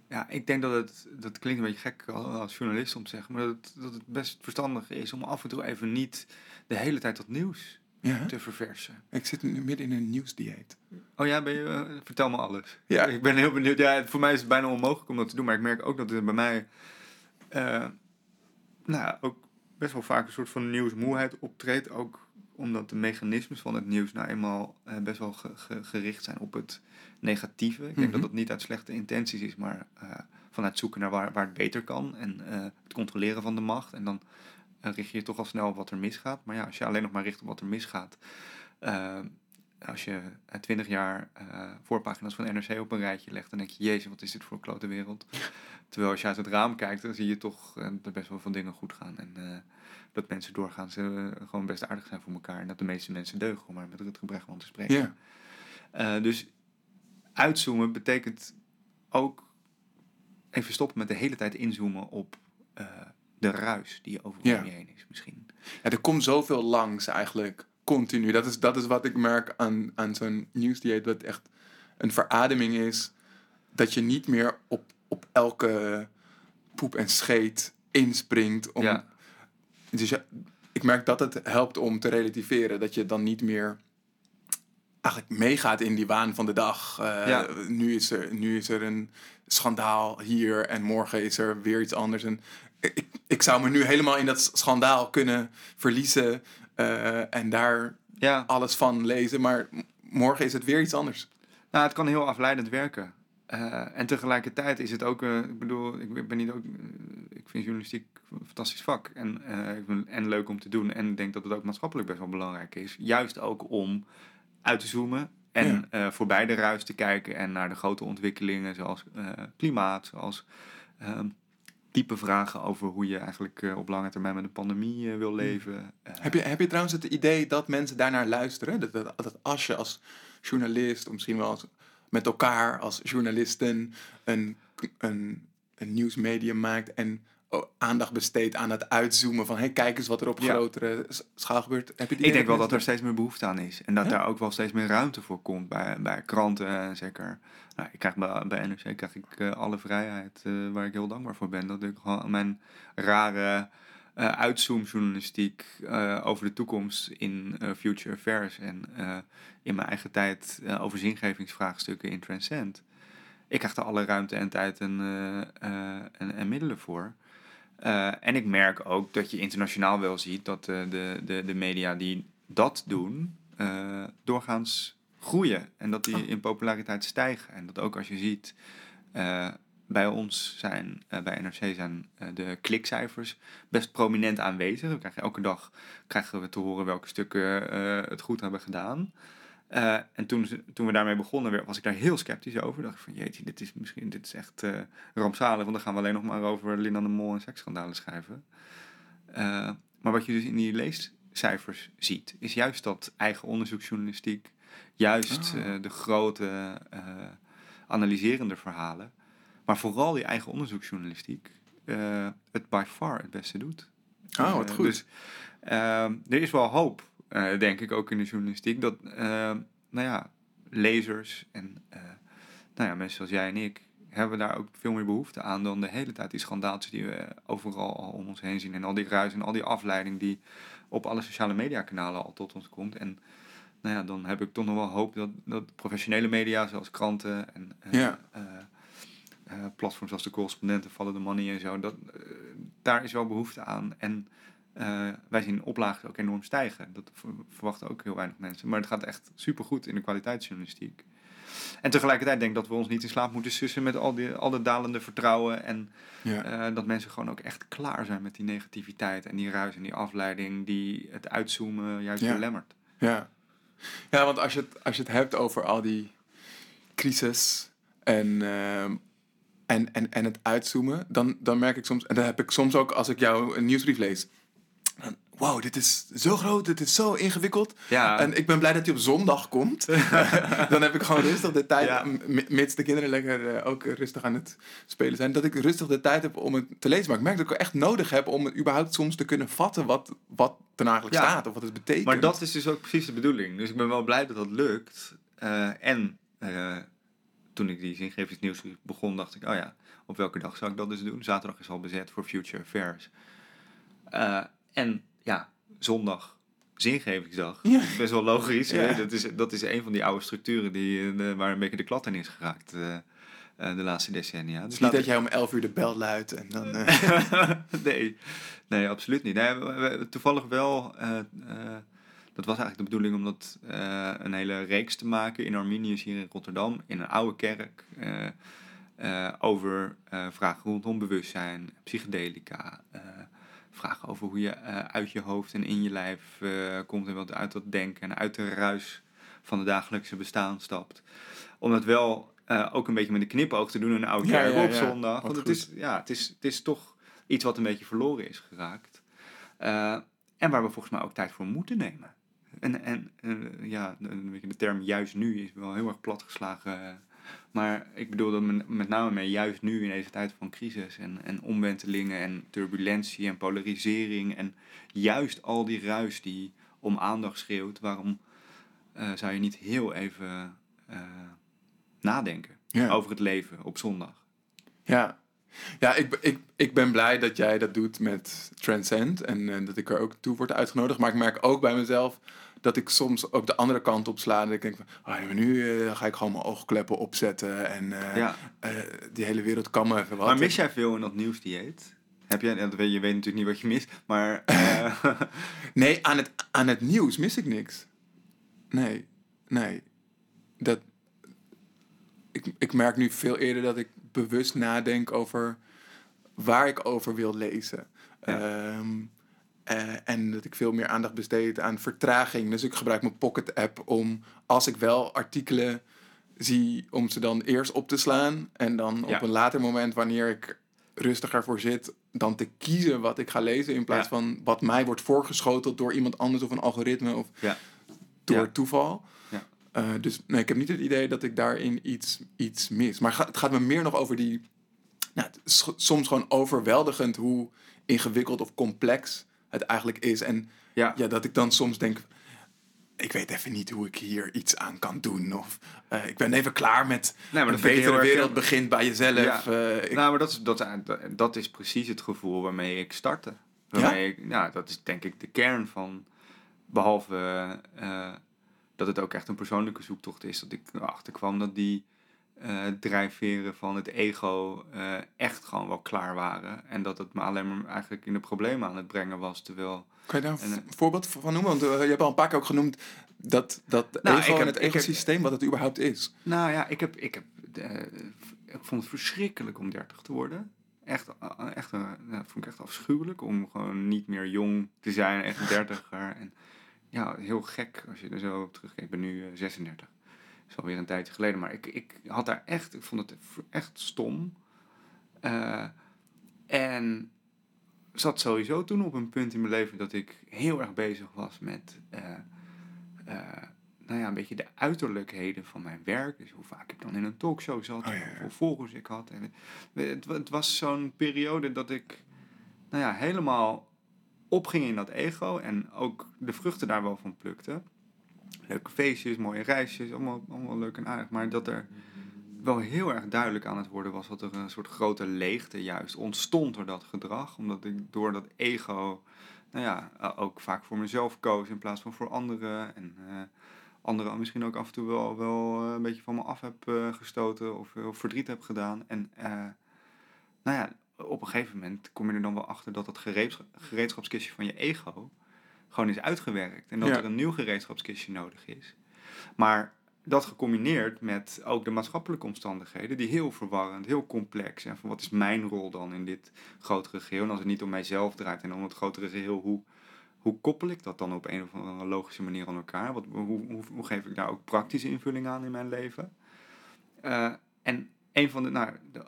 Ja, ik denk dat het, dat klinkt een beetje gek als journalist om te zeggen, maar dat, het- dat het best verstandig is om af en toe even niet de hele tijd dat nieuws Ja, te verversen. ik zit nu midden in een nieuwsdieet. Oh ja, ben je, eh, vertel me alles. Ja. Ik ben heel benieuwd. Ja, voor mij is het bijna onmogelijk om dat te doen, maar ik merk ook dat er bij mij eh, nou, ja, ook best wel vaak een soort van nieuwsmoeheid optreedt. Ook omdat de mechanismes van het nieuws nou eenmaal eh, best wel ge- ge- gericht zijn op het negatieve. Ik denk Mhm. dat dat niet uit slechte intenties is, maar eh, vanuit zoeken naar waar, waar het beter kan en eh, het controleren van de macht. En dan eh, richt je je toch al snel op wat er misgaat. Maar ja, als je alleen nog maar richt op wat er misgaat. als je twintig jaar voorpagina's van NRC op een rijtje legt, dan denk je, jezus, wat is dit voor een klote wereld. Terwijl als je uit het raam kijkt, dan zie je toch dat best wel veel dingen goed gaan. En dat mensen doorgaan, ze gewoon best aardig zijn voor elkaar. En dat de meeste mensen deugen, om maar met Rutger Bregman te spreken. Ja, dus uitzoomen betekent ook even stoppen met de hele tijd inzoomen op eh, de ruis die overal Ja. om je heen is misschien. Ja, er komt zoveel langs eigenlijk, continu. Dat is, dat is wat ik merk aan, aan zo'n nieuwsdieet, wat echt een verademing is. Dat je niet meer op, op elke poep en scheet inspringt. Om, Ja. Dus ja, ik merk dat het helpt om te relativeren. Dat je dan niet meer eigenlijk meegaat in die waan van de dag. Eh, Ja. nu, is er, nu is er een schandaal hier en morgen is er weer iets anders. En ik, ik zou me nu helemaal in dat schandaal kunnen verliezen eh, en daar Ja, alles van lezen. Maar morgen is het weer iets anders. nou, het kan heel afleidend werken. Eh, en tegelijkertijd is het ook, ik bedoel, ik ben niet ook, ik vind journalistiek een fantastisch vak en, en leuk om te doen. En ik denk dat het ook maatschappelijk best wel belangrijk is. Juist ook om uit te zoomen en Ja. eh, voorbij de ruis te kijken en naar de grote ontwikkelingen zoals eh, klimaat, zoals ehm, diepe vragen over hoe je eigenlijk eh, op lange termijn met een pandemie wil leven. Eh, Heb je, heb je trouwens het idee dat mensen daarnaar luisteren? Dat, dat, dat als je als journalist, of misschien wel als, met elkaar als journalisten, een, een, een nieuwsmedium maakt en aandacht besteedt aan het uitzoomen van hey, kijk eens wat er op Ja. grotere schaal gebeurt. Heb je Ik denk wel dat er steeds meer behoefte aan is. En dat Ja? daar ook wel steeds meer ruimte voor komt bij, bij kranten. En zeker, nou, ik krijg bij, bij NRC krijg ik eh, alle vrijheid eh, waar ik heel dankbaar voor ben. Dat ik gewoon mijn rare eh uitzoomjournalistiek eh, over de toekomst in eh, Future Affairs en eh, in mijn eigen tijd eh, over zingevingsvraagstukken in Transcend. Ik krijg er alle ruimte en tijd en, eh, eh, en, en middelen voor. Eh, en ik merk ook dat je internationaal wel ziet dat eh, de, de, de media die dat doen, eh, doorgaans groeien. En dat die Oh. in populariteit stijgen. En dat ook als je ziet, bij ons zijn, bij NRC zijn de klikcijfers best prominent aanwezig. We krijgen elke dag krijgen we te horen welke stukken het goed hebben gedaan. Eh, en toen, toen we daarmee begonnen, was ik daar heel sceptisch over. Dacht ik van, jeetje, dit is misschien dit is echt eh, rampzalig, want dan gaan we alleen nog maar over Linda de Mol en seksschandalen schrijven. Eh, maar wat je dus in die leescijfers ziet, is juist dat eigen onderzoeksjournalistiek, juist Ah. de grote analyserende verhalen, maar vooral die eigen onderzoeksjournalistiek, het by far het beste doet. Oh, wat goed. Dus ehm, er is wel hoop, eh, denk ik, ook in de journalistiek, dat ehm, nou ja, lezers en eh, nou ja, mensen zoals jij en ik hebben daar ook veel meer behoefte aan dan de hele tijd die schandaaltjes die we overal al om ons heen zien en al die ruis en al die afleiding die op alle sociale mediakanalen al tot ons komt. En nou ja, dan heb ik toch nog wel hoop dat, dat professionele media zoals kranten en eh, Ja. eh, eh, platforms als de correspondenten, Follow the Money en zo, dat, eh, daar is wel behoefte aan. En eh, wij zien oplagen ook enorm stijgen. Dat ver- verwachten ook heel weinig mensen. Maar het gaat echt supergoed in de kwaliteitsjournalistiek. En tegelijkertijd denk ik dat we ons niet in slaap moeten sussen met al, die, al dat dalende vertrouwen. En Ja. eh, dat mensen gewoon ook echt klaar zijn met die negativiteit en die ruis en die afleiding die het uitzoomen juist Ja. belemmert. Ja, ja want als je, het, als je het hebt over al die crisis en ehm, en, en, en het uitzoomen, dan, dan merk ik soms, en dat heb ik soms ook als ik jou een nieuwsbrief lees. Wow, dit is zo groot, dit is zo ingewikkeld. Ja. En ik ben blij dat hij op zondag komt. *laughs* dan heb ik gewoon rustig de tijd, Ja. mits de kinderen lekker eh, ook rustig aan het spelen zijn, dat ik rustig de tijd heb om het te lezen. Maar ik merk dat ik het echt nodig heb om het überhaupt soms te kunnen vatten wat, wat er nou eigenlijk Ja. staat of wat het betekent. Maar dat is dus ook precies de bedoeling. Dus ik ben wel blij dat dat lukt. Eh, en eh, toen ik die zingevingsnieuws begon, dacht ik, oh ja, op welke dag zou ik dat dus doen? Zaterdag is al bezet voor Future Affairs. En ja, zondag zingevingsdag. Ja. Best wel logisch. Ja. hè? Dat, is, dat is een van die oude structuren die, eh, waar een beetje de klad in is geraakt eh, eh, de laatste decennia. Dus is niet dat jij om 11 uur de bel luidt en dan... *laughs* nee, nee, absoluut niet. Nee, we- we- toevallig wel. dat was eigenlijk de bedoeling om dat een hele reeks te maken in Arminius hier in Rotterdam, in een oude kerk. over vragen rondom bewustzijn, psychedelica. Vragen over hoe je eh, uit je hoofd en in je lijf eh, komt en wat uit dat denken en uit de ruis van het dagelijkse bestaan stapt. Om dat wel eh, ook een beetje met een knipoog te doen een oude Ja, kerk ja, op zondag. Want het is, ja, het, is, het is toch iets wat een beetje verloren is geraakt. En waar we volgens mij ook tijd voor moeten nemen. En, en ja, een beetje de term juist nu is wel heel erg platgeslagen. Maar ik bedoel dat met, name mee juist nu in deze tijd van crisis en, en omwentelingen en turbulentie en polarisering. En juist al die ruis die om aandacht schreeuwt. Waarom eh, zou je niet heel even eh, nadenken Ja. over het leven op zondag? Ja, ja ik, ik, ik ben blij dat jij dat doet met Transcend en eh, dat ik er ook toe word uitgenodigd. Maar ik merk ook bij mezelf dat ik soms ook de andere kant op sla. Dat ik denk van, ah, nu eh, ga ik gewoon mijn oogkleppen opzetten en eh, Ja. eh, die hele wereld kan me even wat. Maar mis jij veel in dat nieuwsdieet? Heb jij, je weet natuurlijk niet wat je mist, maar *laughs* *laughs* Nee, aan het, aan het nieuws mis ik niks. Nee, nee. Dat, ik, ik merk nu veel eerder dat ik bewust nadenk over waar ik over wil lezen. Ja. Ehm, eh, en dat ik veel meer aandacht besteed aan vertraging. Dus ik gebruik mijn Pocket app om, als ik wel artikelen zie, om ze dan eerst op te slaan. En dan Ja. op een later moment, wanneer ik rustiger voor zit, dan te kiezen wat ik ga lezen. In plaats Ja. van wat mij wordt voorgeschoteld door iemand anders of een algoritme of ja. door toeval. Ja. Eh, dus nee, ik heb niet het idee dat ik daarin iets, iets mis. Maar ga- het gaat me meer nog over die. Nou, soms gewoon overweldigend hoe ingewikkeld of complex het eigenlijk is. En Ja. ja, dat ik dan soms denk. Ik weet even niet hoe ik hier iets aan kan doen. Of eh, ik ben even klaar met. Nee, maar een betere wereld begint bij jezelf. Ja. Eh, ik- Nou, maar dat is, dat, dat is precies het gevoel waarmee ik startte. Waarmee ik, ja, dat is denk ik de kern van. Behalve eh, dat het ook echt een persoonlijke zoektocht is. Dat ik erachter kwam dat die eh, drijfveren van het ego eh, echt gewoon wel klaar waren. En dat het me alleen maar eigenlijk in de problemen aan het brengen was. Terwijl kan je daar een en, v- voorbeeld van noemen? Want eh, je hebt al een paar keer ook genoemd dat, dat Nou, ego heb- en het egosysteem, wat het überhaupt is. Nou ja, ik, heb, ik, heb, eh, ik vond het verschrikkelijk om 30 te worden. Echt, eh, echt, eh, dat vond ik echt afschuwelijk om gewoon niet meer jong te zijn, echt een dertiger. En ja, heel gek als je er zo op terugkijkt. Ik ben nu eh, 36. Is alweer een tijdje geleden. Maar ik, ik had daar echt, ik vond het echt stom. Eh, en zat sowieso toen op een punt in mijn leven dat ik heel erg bezig was met eh, eh, nou ja, een beetje de uiterlijkheden van mijn werk. Dus hoe vaak ik dan in een talkshow zat, Oh, ja, ja. hoeveel volgers ik had. En het, het was zo'n periode dat ik nou ja, helemaal opging in dat ego en ook de vruchten daar wel van plukte. Leuke feestjes, mooie reisjes, allemaal, allemaal leuk en aardig. Maar dat er wel heel erg duidelijk aan het worden was dat er een soort grote leegte juist ontstond door dat gedrag. Omdat ik door dat ego, nou ja, eh, ook vaak voor mezelf koos in plaats van voor anderen. En eh, anderen misschien ook af en toe wel, wel eh, een beetje van me af heb gestoten of, verdriet heb gedaan. En nou ja, op een gegeven moment kom je er dan wel achter dat dat gereeds- gereedschapskistje van je ego gewoon is uitgewerkt. En dat Ja. er een nieuw gereedschapskistje nodig is. Maar dat gecombineerd met ook de maatschappelijke omstandigheden, die heel verwarrend, heel complex. En van wat is mijn rol dan in dit grotere geheel? En als het niet om mijzelf draait en om het grotere geheel, hoe, hoe koppel ik dat dan op een of andere logische manier aan elkaar? Wat, hoe, hoe, hoe geef ik daar ook praktische invulling aan in mijn leven? Eh, en een van de, nou, de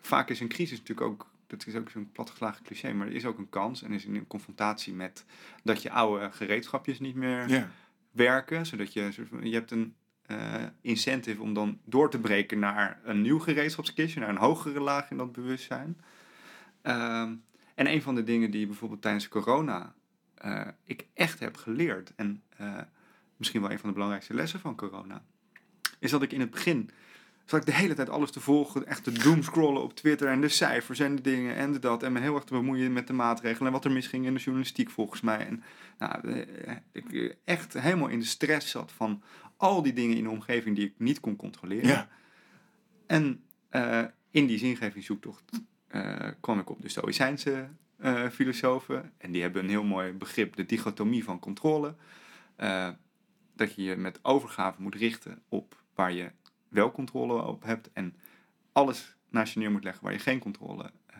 vaak is een crisis natuurlijk ook, dat is ook zo'n platgeslagen cliché, maar er is ook een kans en is een confrontatie met dat je oude gereedschapjes niet meer werken, zodat je, je hebt een eh, incentive om dan door te breken naar een nieuw gereedschapskistje, naar een hogere laag in dat bewustzijn. Ehm, en een van de dingen die bijvoorbeeld tijdens corona eh, ik echt heb geleerd, en eh, misschien wel een van de belangrijkste lessen van corona, is dat ik in het begin zat ik de hele tijd alles te volgen, echt te doomscrollen op Twitter en de cijfers en de dingen en de dat. En me heel erg te bemoeien met de maatregelen en wat er misging in de journalistiek volgens mij. En nou, eh, ik eh, echt helemaal in de stress zat van al die dingen in de omgeving die ik niet kon controleren. Ja. En eh, in die zingevingszoektocht eh, kwam ik op de Stoïcijnse filosofen. En die hebben een heel mooi begrip, de dichotomie van controle. Dat je je met overgave moet richten op waar je wel controle op hebt. En alles naast je neer moet leggen waar je geen controle eh,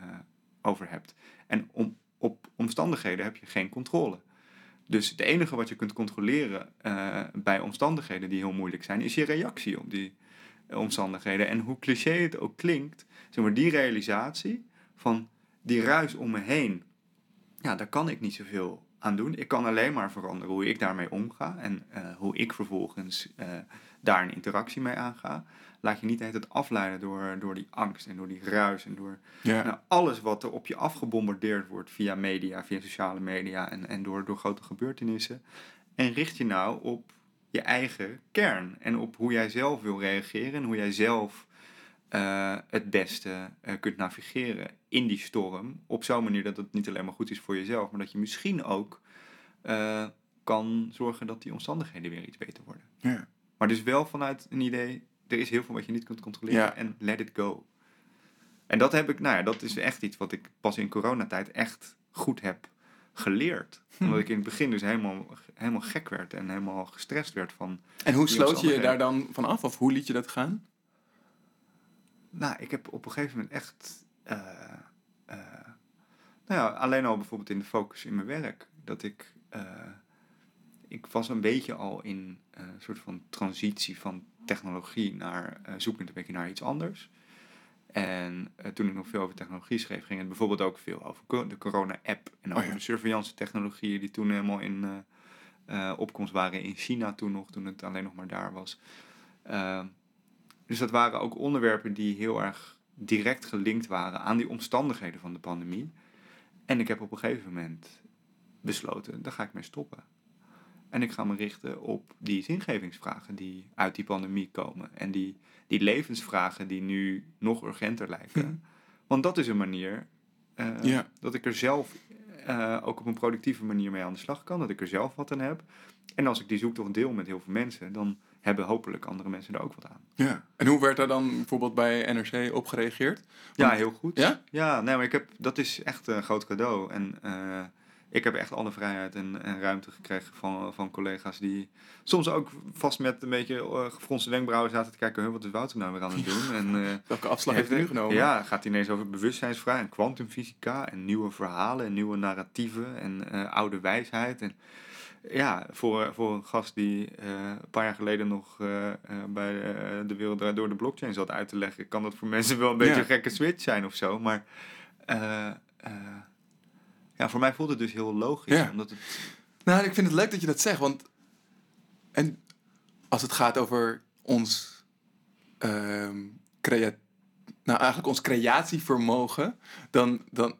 over hebt. En om, op omstandigheden heb je geen controle. Dus het enige wat je kunt controleren eh, bij omstandigheden die heel moeilijk zijn, is je reactie op die eh, omstandigheden. En hoe cliché het ook klinkt, zeg maar, die realisatie van die ruis om me heen, ja, daar kan ik niet zoveel aan doen. Ik kan alleen maar veranderen hoe ik daarmee omga en hoe ik vervolgens daar een interactie mee aanga. Laat je niet tijd afleiden door, door die angst en door die ruis en door Ja. nou, alles wat er op je afgebombardeerd wordt via media, via sociale media en, en door, door grote gebeurtenissen. En richt je nou op je eigen kern en op hoe jij zelf wil reageren en hoe jij zelf eh, het beste eh, kunt navigeren in die storm. Op zo'n manier dat het niet alleen maar goed is voor jezelf, maar dat je misschien ook eh, kan zorgen dat die omstandigheden weer iets beter worden. Ja. Maar dus wel vanuit een idee, er is heel veel wat je niet kunt controleren Ja. en let it go. En dat heb ik, nou ja, dat is echt iets wat ik pas in coronatijd echt goed heb geleerd. Hm. Omdat ik in het begin dus helemaal, helemaal gek werd en helemaal gestrest werd van... En hoe sloot je je daar dan van af? Of hoe liet je dat gaan? Nou, ik heb op een gegeven moment echt... eh, eh, nou ja, alleen al bijvoorbeeld in de focus in mijn werk. Dat ik... eh, ik was een beetje al in eh, een soort van transitie van technologie naar eh, zoekend een beetje naar iets anders. En eh, toen ik nog veel over technologie schreef, ging het bijvoorbeeld ook veel over de corona-app en over ja. de surveillance technologieën die toen helemaal in opkomst waren in China toen nog, toen het alleen nog maar daar was. Ehm, dus dat waren ook onderwerpen die heel erg direct gelinkt waren aan die omstandigheden van de pandemie. En ik heb op een gegeven moment besloten, daar ga ik mee stoppen. En ik ga me richten op die zingevingsvragen die uit die pandemie komen. En die, die levensvragen die nu nog urgenter lijken. Mhm. Want dat is een manier eh, Ja. dat ik er zelf eh, ook op een productieve manier mee aan de slag kan. Dat ik er zelf wat aan heb. En als ik die zoektocht deel met heel veel mensen, dan hebben hopelijk andere mensen er ook wat aan. Ja. En hoe werd daar dan bijvoorbeeld bij NRC op gereageerd? Ja, heel goed. Ja? Ja, nee, maar ik heb, dat is echt een groot cadeau. En eh, ik heb echt alle vrijheid en, en ruimte gekregen van, van collega's die soms ook vast met een beetje eh, gefronste wenkbrauwen zaten te kijken, "Huh, wat is Wouter nou weer aan het doen? En, eh, *laughs* Welke afslag heeft hij nu genomen? Ja, gaat hij ineens over bewustzijnsvragen en kwantumfysica en nieuwe verhalen en nieuwe narratieven en eh, oude wijsheid. En ja, voor, voor een gast die eh, een paar jaar geleden nog eh, eh, bij eh, de wereld door de blockchain zat uit te leggen, kan dat voor mensen wel een beetje Ja. een gekke switch zijn of zo. Maar eh, eh, ja, voor mij voelt het dus heel logisch. Ja. Omdat het, Nou, ik vind het leuk dat je dat zegt, want en als het gaat over ons ehm crea- nou eigenlijk ons creatievermogen, dan, dan,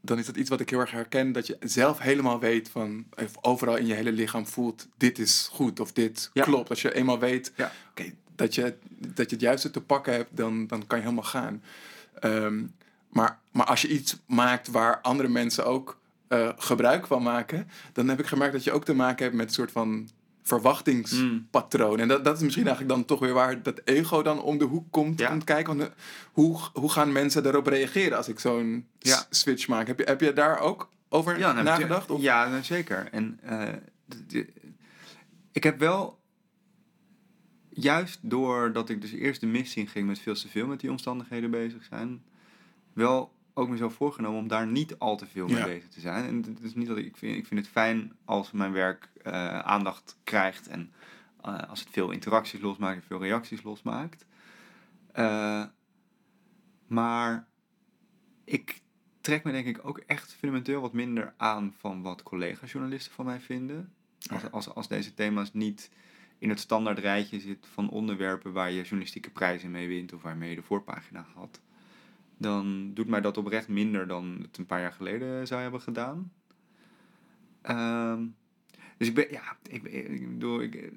dan is dat iets wat ik heel erg herken, dat je zelf helemaal weet van, of overal in je hele lichaam voelt, dit is goed of dit Ja. klopt. Als je eenmaal weet, Ja. oké, dat, je, dat je het juiste te pakken hebt, dan, dan kan je helemaal gaan. Ehm, maar, maar als je iets maakt waar andere mensen ook eh, gebruik van maken, dan heb ik gemerkt dat je ook te maken hebt met een soort van verwachtingspatroon. En dat, dat is misschien eigenlijk dan toch weer waar dat ego dan om de hoek komt, Ja. komt kijken. Want, eh, hoe, hoe gaan mensen daarop reageren als ik zo'n Ja. switch maak? Heb je, heb je daar ook over Ja, nou, nagedacht? Of? Ja, nou, zeker. En eh, ik heb wel, juist doordat ik dus eerst de mist in ging met veel te veel met die omstandigheden bezig zijn, wel ook mezelf voorgenomen om daar niet al te veel mee Ja. bezig te zijn. En het is niet dat ik, ik vind, ik vind het fijn als mijn werk eh, aandacht krijgt en eh, als het veel interacties losmaakt en veel reacties losmaakt. Eh, maar ik trek me denk ik ook echt fundamenteel wat minder aan van wat collega-journalisten van mij vinden. Als, als, als deze thema's niet in het standaard rijtje zit van onderwerpen waar je journalistieke prijzen mee wint of waarmee je de voorpagina had, dan doet mij dat oprecht minder dan het een paar jaar geleden zou hebben gedaan. Ehm, dus ik ben, ja, ik, ik bedoel, ik,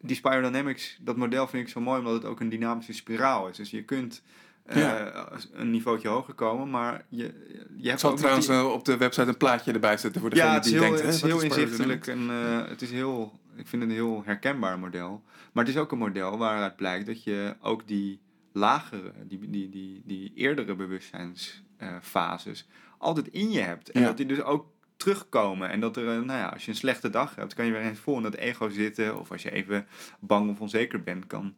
die Spiral Dynamics, dat model vind ik zo mooi omdat het ook een dynamische spiraal is. Dus je kunt uh, Ja. een niveautje hoger komen, maar je, je Ik hebt zal ook nog trouwens die- eh, op de website een plaatje erbij zetten voor degene ja, die heel, denkt... het is heel inzichtelijk en eh, het is heel, ik vind het een heel herkenbaar model. Maar het is ook een model waaruit blijkt dat je ook die lagere, die, die, die, die eerdere bewustzijnsfases altijd in je hebt. En Ja. dat die dus ook terugkomen. En dat er, nou ja, als je een slechte dag hebt, kan je weer eens vol in dat ego zitten. Of als je even bang of onzeker bent, kan,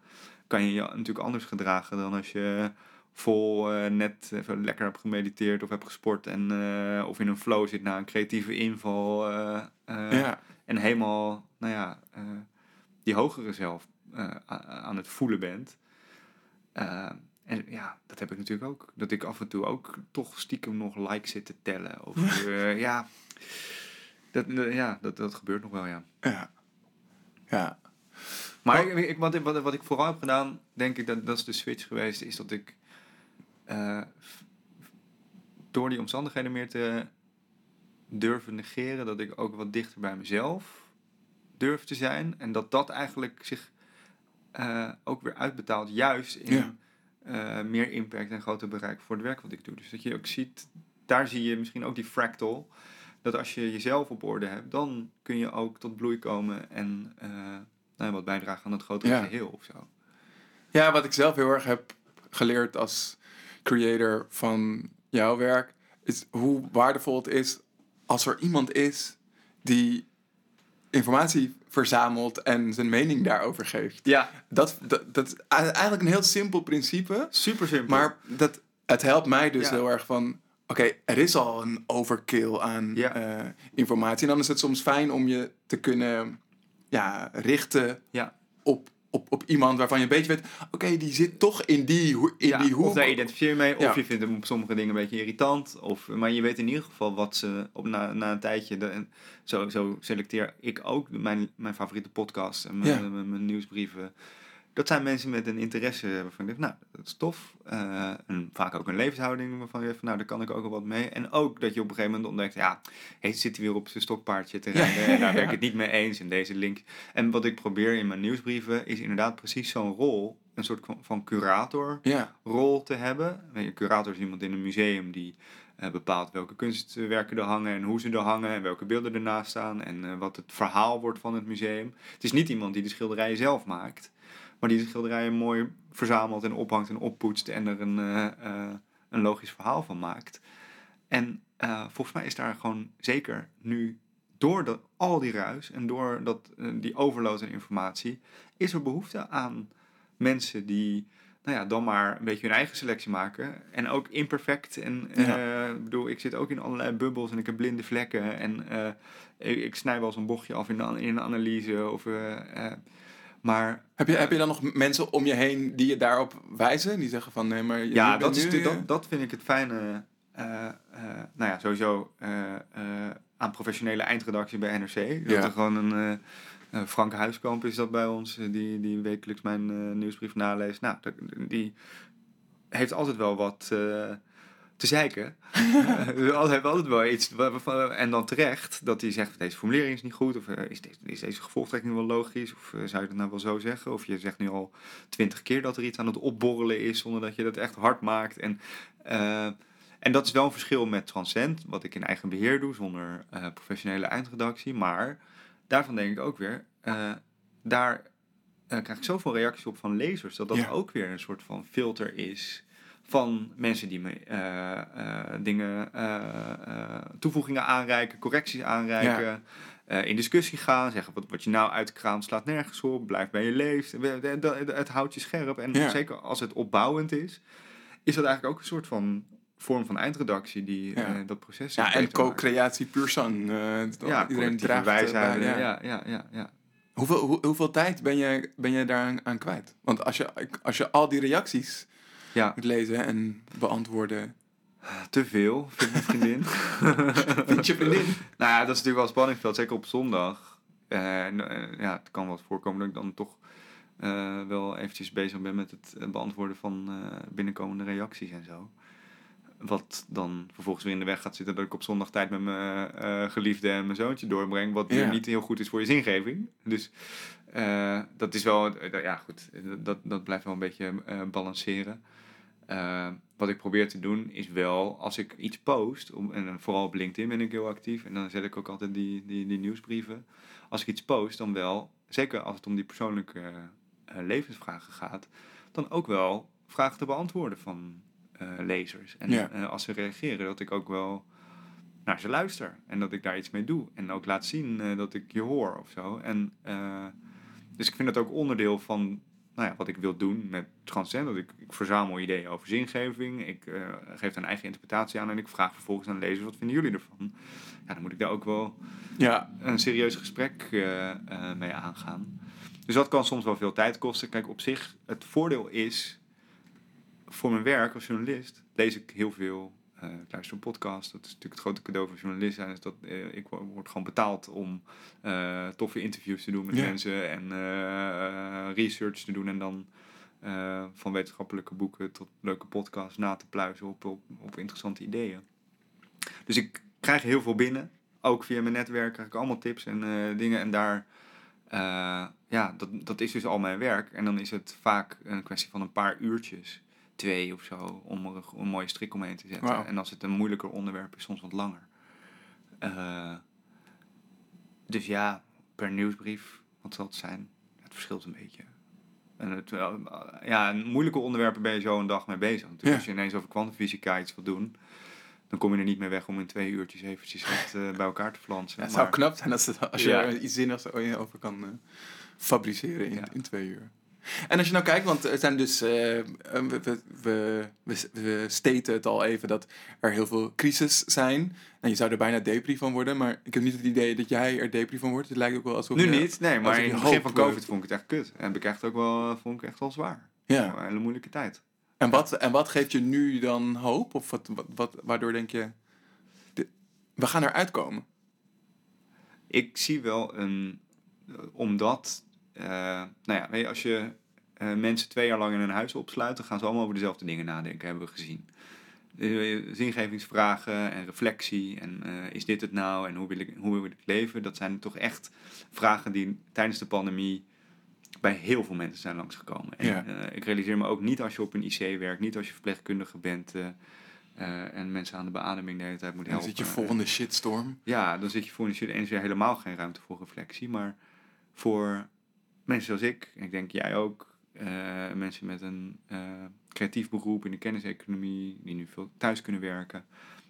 kan je je natuurlijk anders gedragen dan als je vol eh, net even lekker hebt gemediteerd of hebt gesport en eh, of in een flow zit na een creatieve inval eh, Ja, en helemaal, nou ja, die hogere zelf aan het voelen bent. Eh, en ja, dat heb ik natuurlijk ook. Dat ik af en toe ook toch stiekem nog likes zit te tellen. Of *laughs* eh, ja, dat, ja dat, dat gebeurt nog wel, ja. ja. Ja, Maar ik, ik- wat, ik- wat, wat ik vooral heb gedaan, denk ik, dat, dat is de switch geweest, is dat ik eh, door die omstandigheden meer te durven negeren, dat ik ook wat dichter bij mezelf durf te zijn. En dat dat eigenlijk zich eh, ook weer uitbetaalt, juist in Ja. eh, meer impact en groter bereik voor het werk wat ik doe. Dus dat je ook ziet, daar zie je misschien ook die fractal, dat als je jezelf op orde hebt, dan kun je ook tot bloei komen en eh, nou, ja, wat bijdragen aan het grotere Ja. geheel of zo. Ja, wat ik zelf heel erg heb geleerd als creator van jouw werk, is hoe waardevol het is als er iemand is die informatie verzamelt en zijn mening daarover geeft. Ja, Dat, dat, dat is eigenlijk een heel simpel principe, super simpel. maar dat, het helpt mij dus Ja. heel erg van, oké, er is al een overkill aan Ja. eh, informatie. En dan is het soms fijn om je te kunnen ja, richten ja. op, op, op iemand waarvan je een beetje weet, oké, die zit toch in die, in ja, die hoek. of daar identificeer je mee, of Ja. je vindt hem op sommige dingen een beetje irritant. Of, maar je weet in ieder geval wat ze op, na, na een tijdje. De, en zo, zo selecteer ik ook mijn, mijn favoriete podcasts en mijn, Ja. mijn, mijn nieuwsbrieven. Dat zijn mensen met een interesse waarvan nou, dat is tof. Eh, en vaak ook een levenshouding waarvan je denkt, van, nou, daar kan ik ook wel wat mee. En ook dat je op een gegeven moment ontdekt, ja, hey, zit hij weer op zijn stokpaardje te rijden. En daar ben ik *laughs* het niet mee eens in deze link. En wat ik probeer in mijn nieuwsbrieven is inderdaad precies zo'n rol, een soort van- van curator Ja, rol te hebben. Een curator is iemand in een museum die eh, bepaalt welke kunstwerken er hangen en hoe ze er hangen en welke beelden ernaast staan en eh, wat het verhaal wordt van het museum. Het is niet iemand die de schilderijen zelf maakt, maar die de schilderijen mooi verzamelt en ophangt en oppoetst en er een, eh, eh, een logisch verhaal van maakt. En eh, volgens mij is daar gewoon zeker nu door al die ruis en door dat, die overload aan informatie, is er behoefte aan mensen die nou ja, dan maar een beetje hun eigen selectie maken. En ook imperfect. En ik bedoel, ik zit ook in allerlei bubbels en ik heb blinde vlekken. En ik, ik snij wel eens een bochtje af in, de, in een analyse. Of, maar Heb je, heb je dan nog mensen om je heen die je daarop wijzen? Die zeggen van nee, maar je ja, dat, is nu, de, eh, dat, dat vind ik het fijne. eh, eh, nou ja, sowieso eh, eh, aan professionele eindredactie bij NRC. Dat Ja. er gewoon een eh, eh, Frank Huiskamp is dat bij ons, eh, die, die wekelijks mijn eh, nieuwsbrief naleest. Nou, die heeft altijd wel wat eh, te zeiken. *laughs* Hij heeft altijd wel iets, en dan terecht, dat hij zegt, deze formulering is niet goed, of eh, is, deze, is deze gevolgtrekking wel logisch, of eh, zou je dat nou wel zo zeggen? Of je zegt nu al twintig keer dat er iets aan het opborrelen is, zonder dat je dat echt hard maakt. En, eh, en dat is wel een verschil met Transcend, wat ik in eigen beheer doe, zonder professionele eindredactie. Maar daarvan denk ik ook weer, daar krijg ik zoveel reacties op van lezers, dat dat Ja. ook weer een soort van filter is van mensen die me eh, eh, dingen, eh, toevoegingen aanreiken, correcties aanreiken, in discussie gaan, zeggen wat, wat je nou uitkraamt slaat nergens op, blijf bij je leest. Het, het, het houdt je scherp en Ja. zeker als het opbouwend is, is dat eigenlijk ook een soort van vorm van eindredactie die Ja. dat proces Ja, en co-creatie puur eh, Ja, iedereen draagt wijsheid. ja. ja, ja, ja, ja. Hoeveel, hoe- hoeveel tijd ben je, ben je daar aan kwijt? Want als je, als je al die reacties ja. moet lezen en beantwoorden. Te veel, vind mijn vriendin. *laughs* Vind je vriendin? nou ja, dat is natuurlijk wel een spanningsveld, zeker op zondag. Eh, eh, ja, het kan wel eens voorkomen dat ik dan toch eh, wel eventjes bezig ben met het beantwoorden van eh, binnenkomende reacties en zo. Wat dan vervolgens weer in de weg gaat zitten dat ik op zondag tijd met mijn geliefde en mijn zoontje doorbreng. Wat weer niet heel goed is voor je zingeving. Dus dat is wel, ja goed, dat, dat blijft wel een beetje balanceren. Eh, wat ik probeer te doen is wel, als ik iets post, om, en vooral op LinkedIn ben ik heel actief, en dan zet ik ook altijd die, die, die nieuwsbrieven. Als ik iets post, dan wel, zeker als het om die persoonlijke eh, levensvragen gaat, dan ook wel vragen te beantwoorden van eh, lezers. En Ja. als ze reageren, dat ik ook wel naar ze luister en dat ik daar iets mee doe. En ook laat zien dat ik je hoor of zo. En, dus ik vind dat ook onderdeel van nou ja, wat ik wil doen met Transcend. Dat ik, ik verzamel ideeën over zingeving. Ik eh, geef een eigen interpretatie aan. En ik vraag vervolgens aan lezers, wat vinden jullie ervan? Ja, dan moet ik daar ook wel Ja, een serieus gesprek eh, eh, mee aangaan. Dus dat kan soms wel veel tijd kosten. Kijk, op zich, het voordeel is... Voor mijn werk als journalist lees ik heel veel. Eh, ik luister een podcast. Dat is natuurlijk het grote cadeau van journalist zijn. Is dat, eh, ik wo- word gewoon betaald om eh, toffe interviews te doen met Ja. mensen. En research te doen. En dan van wetenschappelijke boeken tot leuke podcasts na te pluizen op, op, op interessante ideeën. Dus ik krijg heel veel binnen. Ook via mijn netwerk krijg ik allemaal tips en dingen. En daar, ja, dat, dat is dus al mijn werk. En dan is het vaak een kwestie van een paar uurtjes, twee of zo, om er een, een mooie strik omheen te zetten. En als het een moeilijker onderwerp is, soms wat langer. Eh, dus ja, per nieuwsbrief, wat zal het zijn? Het verschilt een beetje. En het, eh, ja, een moeilijke onderwerpen ben je zo een dag mee bezig. Natuurlijk, Ja. als je ineens over kwantumfysica iets wil doen, dan kom je er niet meer weg om in twee uurtjes eventjes het eh, *laughs* bij elkaar te flansen. het zou Maar- knap zijn als, het, als je Ja. er iets zinnigs over kan fabriceren in, in twee uur. En als je nou kijkt, want er zijn dus, eh, we, we, we, we, we staten het al even dat er heel veel crisis zijn. En je zou er bijna depri van worden, maar ik heb niet het idee dat jij er depri van wordt. Het lijkt ook wel alsof Nu je- niet, nee, maar in het begin van eh, COVID vond ik het echt kut. En heb ik echt ook wel, eh, vond ik echt wel zwaar. Ja. Een hele moeilijke tijd. En wat, en wat geeft je nu dan hoop? Of wat, wat, wat, waardoor denk je, we gaan eruit komen? Ik zie wel een, eh, omdat, eh, nou ja, weet je, als je eh, mensen twee jaar lang in een huis opsluit, dan gaan ze allemaal over dezelfde dingen nadenken, hebben we gezien. Eh, zingevingsvragen en reflectie en eh, is dit het nou en hoe wil, ik, hoe wil ik leven? Dat zijn toch echt vragen die tijdens de pandemie bij heel veel mensen zijn langsgekomen. En Ja. eh, ik realiseer me ook niet als je op een IC werkt, niet als je verpleegkundige bent eh, eh, en mensen aan de beademing de hele tijd moet En dan helpen. zit je vol in de shitstorm. Ja, dan zit je voor een shit en is er helemaal geen ruimte voor reflectie. Maar voor mensen zoals ik, en ik denk jij ook, eh, mensen met een eh, creatief beroep in de kenniseconomie, die nu veel thuis kunnen werken.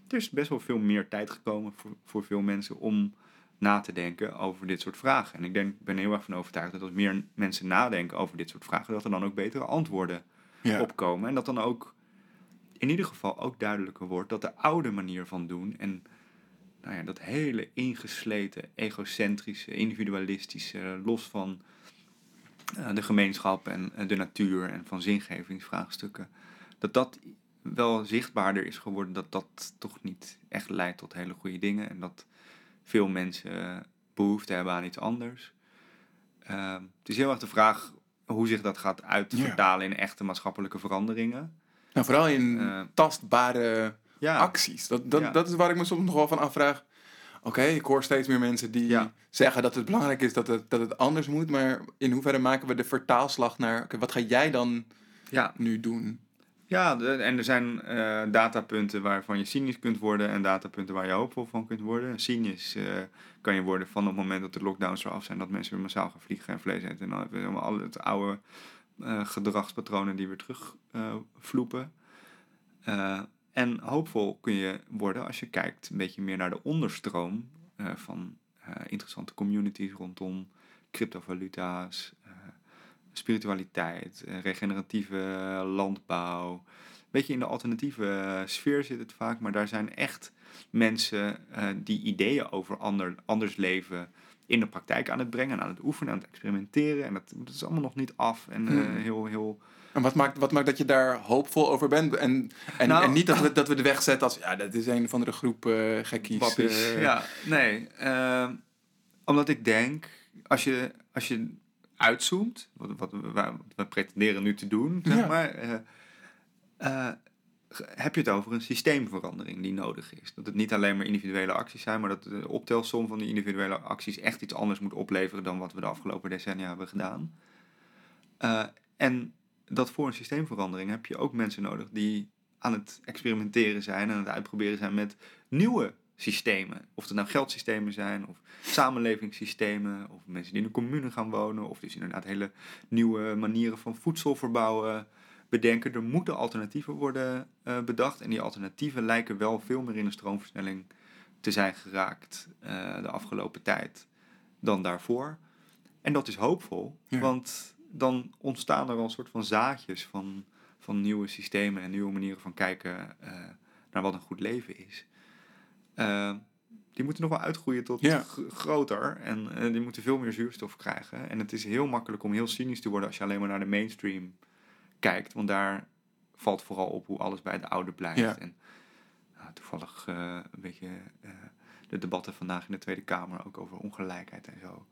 Er is best wel veel meer tijd gekomen voor, voor veel mensen om na te denken over dit soort vragen. En ik denk, ben er heel erg van overtuigd dat als meer mensen nadenken over dit soort vragen, dat er dan ook betere antwoorden Ja. opkomen. En dat dan ook in ieder geval ook duidelijker wordt dat de oude manier van doen en nou ja, dat hele ingesleten, egocentrische, individualistische, los van de gemeenschap en eh, de natuur en van zingevingsvraagstukken, dat dat wel zichtbaarder is geworden dat dat toch niet echt leidt tot hele goede dingen en dat veel mensen behoefte hebben aan iets anders. Eh, het is heel erg de vraag hoe zich dat gaat uitvertalen in echte maatschappelijke veranderingen. Nou, vooral in Eh, tastbare Ja, acties. Dat, dat, Ja. dat is waar ik me soms nog wel van afvraag. Oké, ik hoor steeds meer mensen die Ja. zeggen dat het belangrijk is dat het, dat het anders moet. Maar in hoeverre maken we de vertaalslag naar... Oké, wat ga jij dan ja. nu doen? Ja, de- en er zijn eh, datapunten waarvan je cynisch kunt worden en datapunten waar je hoopvol van kunt worden. Cynisch eh, kan je worden van op het moment dat de lockdowns eraf zijn, dat mensen weer massaal gaan vliegen en vlees eten. En dan hebben we allemaal alle het oude eh, gedragspatronen die weer terug vloepen. Eh, en hoopvol kun je worden als je kijkt een beetje meer naar de onderstroom eh, van eh, interessante communities rondom cryptovaluta's, eh, spiritualiteit, regeneratieve landbouw. Beetje in de alternatieve sfeer zit het vaak, maar daar zijn echt mensen die ideeën over ander, anders leven in de praktijk aan het brengen, aan het oefenen, aan het experimenteren. En dat, dat is allemaal nog niet af en Hmm. heel, heel En wat maakt, wat maakt dat je daar hoopvol over bent? En, en, Nou- en niet dat we, dat we de weg zetten als, ja, dat is een of andere groep eh gekkies. Eh. ja, nee. ehm, omdat ik denk, als je, als je uitzoomt, wat, wat, we- wat we pretenderen nu te doen, zeg Ja. maar, eh, heb je het over een systeemverandering die nodig is. Dat het niet alleen maar individuele acties zijn, maar dat de optelsom van die individuele acties echt iets anders moet opleveren dan wat we de afgelopen decennia hebben gedaan. En dat voor een systeemverandering heb je ook mensen nodig die aan het experimenteren zijn, aan het uitproberen zijn met nieuwe systemen. Of het nou geldsystemen zijn, of samenlevingssystemen, of mensen die in een commune gaan wonen, of dus inderdaad hele nieuwe manieren van voedsel verbouwen bedenken. Er moeten alternatieven worden eh, bedacht en die alternatieven lijken wel veel meer in een stroomversnelling te zijn geraakt eh, de afgelopen tijd dan daarvoor. En dat is hoopvol, Ja. want dan ontstaan er al een soort van zaadjes van, van nieuwe systemen en nieuwe manieren van kijken eh, naar wat een goed leven is. Eh, die moeten nog wel uitgroeien tot Ja. groter en eh, die moeten veel meer zuurstof krijgen. En het is heel makkelijk om heel cynisch te worden als je alleen maar naar de mainstream kijkt, want daar valt vooral op hoe alles bij het oude blijft. Ja. En nou, toevallig een beetje de debatten vandaag in de Tweede Kamer ook over ongelijkheid en zo.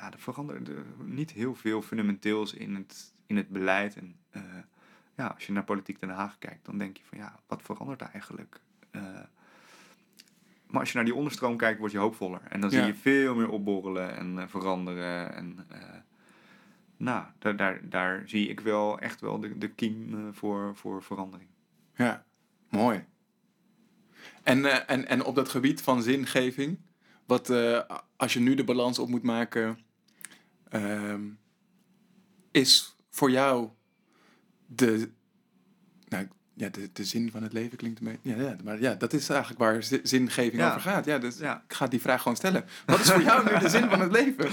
Ja, er verandert er niet heel veel fundamenteels in het, in het beleid. En eh, ja, als je naar Politiek Den Haag kijkt, dan denk je van ja, wat verandert er eigenlijk? Eh, maar als je naar die onderstroom kijkt, word je hoopvoller. En dan Ja. zie je veel meer opborrelen en eh, veranderen. En nou, daar, daar, daar zie ik wel echt wel de, de kiem voor, voor verandering. Ja, mooi. En, en, en op dat gebied van zingeving, wat, als je nu de balans op moet maken, ehm, is voor jou de, nou, ja, de, de zin van het leven klinkt een beetje, ja, ja, maar ja, dat is eigenlijk waar zi- zingeving Ja. over gaat. Ja, dus Ja. ik ga die vraag gewoon stellen. Wat is voor jou nu de zin van het leven?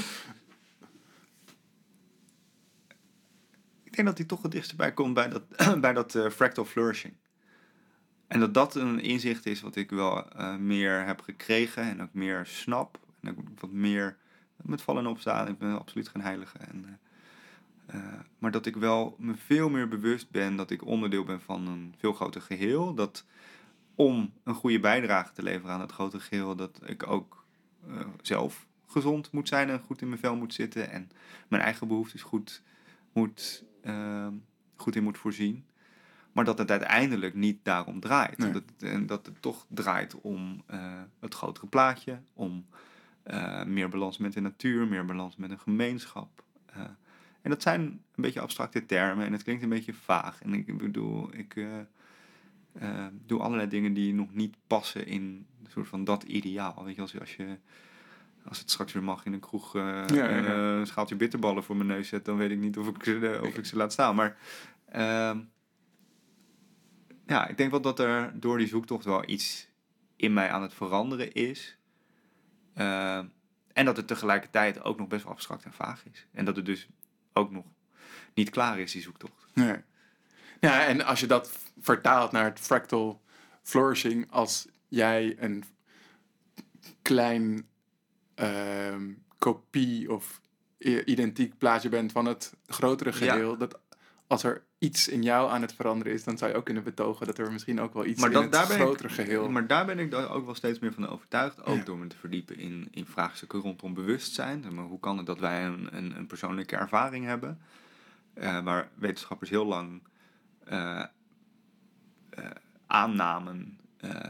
Ik denk dat hij toch het dichtst bij komt bij dat, *clears throat* bij dat eh, fractal flourishing. En dat dat een inzicht is wat ik wel eh, meer heb gekregen en ook meer snap. En ook wat meer met vallen en opstaan. Ik ben absoluut geen heilige. En, eh, eh, maar dat ik wel me veel meer bewust ben dat ik onderdeel ben van een veel groter geheel. Dat om een goede bijdrage te leveren aan het grote geheel, dat ik ook eh, zelf gezond moet zijn en goed in mijn vel moet zitten. En mijn eigen behoeftes goed, moet, eh, goed in moet voorzien. Maar dat het uiteindelijk niet daarom draait. Nee. Dat, en dat het toch draait om het grotere plaatje, om eh, meer balans met de natuur, meer balans met een gemeenschap. Eh, en dat zijn een beetje abstracte termen en het klinkt een beetje vaag. En ik bedoel, ik eh, doe allerlei dingen die nog niet passen in een soort van dat ideaal. Weet je, als, je- als je als het straks weer mag in een kroeg Ja, ja, ja. een schaaltje bitterballen voor mijn neus zet, dan weet ik niet of ik ze, of ik ze laat staan. Maar ehm, ja, ik denk wel dat er door die zoektocht wel iets in mij aan het veranderen is. Ehm, en dat het tegelijkertijd ook nog best wel abstract en vaag is. En dat het dus ook nog niet klaar is, die zoektocht. Nee. Ja, en als je dat vertaalt naar het fractal flourishing, als jij een klein ehm, kopie of identiek plaatje bent van het grotere geheel, dat als er iets in jou aan het veranderen is, dan zou je ook kunnen betogen dat er misschien ook wel iets Maar in het grotere geheel... maar daar ben ik dan ook wel steeds meer van overtuigd. Ook Ja. door me te verdiepen in, in vraagstukken rondom bewustzijn. Maar hoe kan het dat wij een, een, een persoonlijke ervaring hebben? eh, waar wetenschappers heel lang eh, eh, aannamen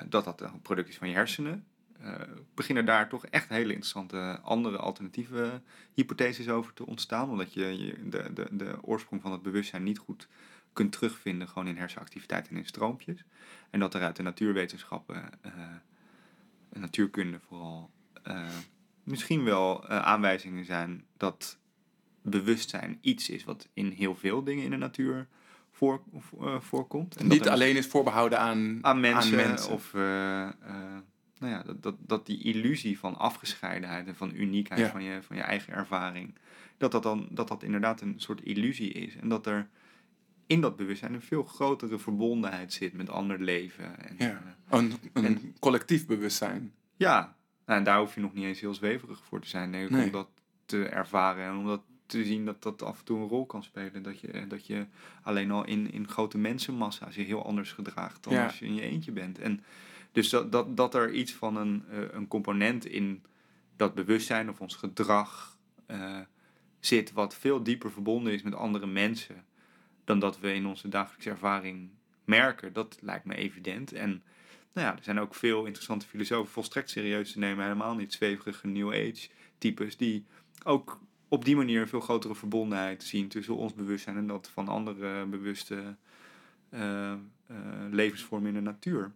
dat dat een product is van je hersenen. Eh, beginnen daar toch echt hele interessante andere alternatieve hypotheses over te ontstaan. Omdat je, de, de, de oorsprong van het bewustzijn niet goed kunt terugvinden gewoon in hersenactiviteit en in stroompjes. En dat er uit de natuurwetenschappen, en natuurkunde vooral, eh, misschien wel aanwijzingen zijn dat bewustzijn iets is wat in heel veel dingen in de natuur voor, voorkomt. En Niet er alleen is voorbehouden aan, aan mensen, mensen. of nou ja, dat, dat, dat die illusie van afgescheidenheid en van uniekheid Ja. van, je, van je eigen ervaring, dat dat dan dat dat inderdaad een soort illusie is en dat er in dat bewustzijn een veel grotere verbondenheid zit met ander leven. En, Ja. eh, een, een En- collectief bewustzijn. ja. Nou, en daar hoef je nog niet eens heel zweverig voor te zijn, ik, Nee. om dat te ervaren en om dat te zien dat dat af en toe een rol kan spelen. Dat je, dat je alleen al in, in grote mensenmassa's je heel anders gedraagt dan Ja. als je in je eentje bent. En dus dat, dat, dat er iets van een, eh, een component in dat bewustzijn of ons gedrag eh, zit, wat veel dieper verbonden is met andere mensen dan dat we in onze dagelijkse ervaring merken. Dat lijkt me evident. En nou ja, er zijn ook veel interessante filosofen, volstrekt serieus te nemen, helemaal niet zweverige New Age types, die ook op die manier een veel grotere verbondenheid zien tussen ons bewustzijn en dat van andere bewuste eh, levensvormen in de natuur.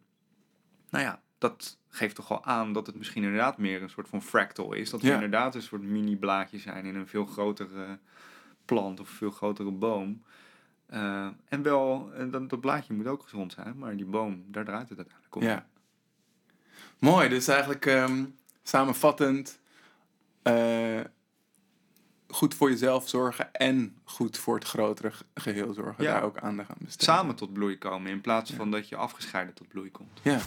Nou ja, dat geeft toch wel aan dat het misschien inderdaad meer een soort van fractal is. Dat we Ja. inderdaad een soort mini-blaadje zijn in een veel grotere plant of veel grotere boom. Eh, en wel, eh, dat, dat blaadje moet ook gezond zijn, maar die boom, daar draait het uiteindelijk om. Ja. Mooi, dus eigenlijk ehm, samenvattend eh, goed voor jezelf zorgen en goed voor het grotere ge- geheel zorgen. Ja. Daar ook aandacht aan besteden. Samen tot bloei komen in plaats van dat je afgescheiden tot bloei komt. Ja.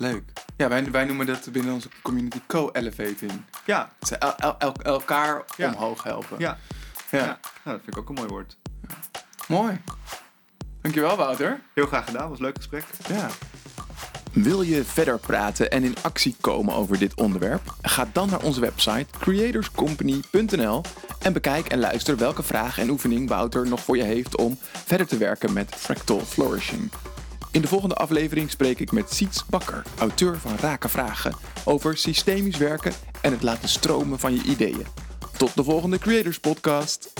Leuk. Ja, wij, wij noemen dat binnen onze community co-elevating. Ja, Ze el- el- el- elkaar Ja. omhoog helpen. ja, Ja. ja. Nou, dat vind ik ook een mooi woord. Mooi. Dankjewel, Wouter. Heel graag gedaan, was een leuk gesprek. Ja. Wil je verder praten en in actie komen over dit onderwerp? Ga dan naar onze website creatorscompany.nl en bekijk en luister welke vraag en oefening Wouter nog voor je heeft om verder te werken met fractal flourishing. In de volgende aflevering spreek ik met Siets Bakker, auteur van Rake Vragen, over systemisch werken en het laten stromen van je ideeën. Tot de volgende Creators Podcast.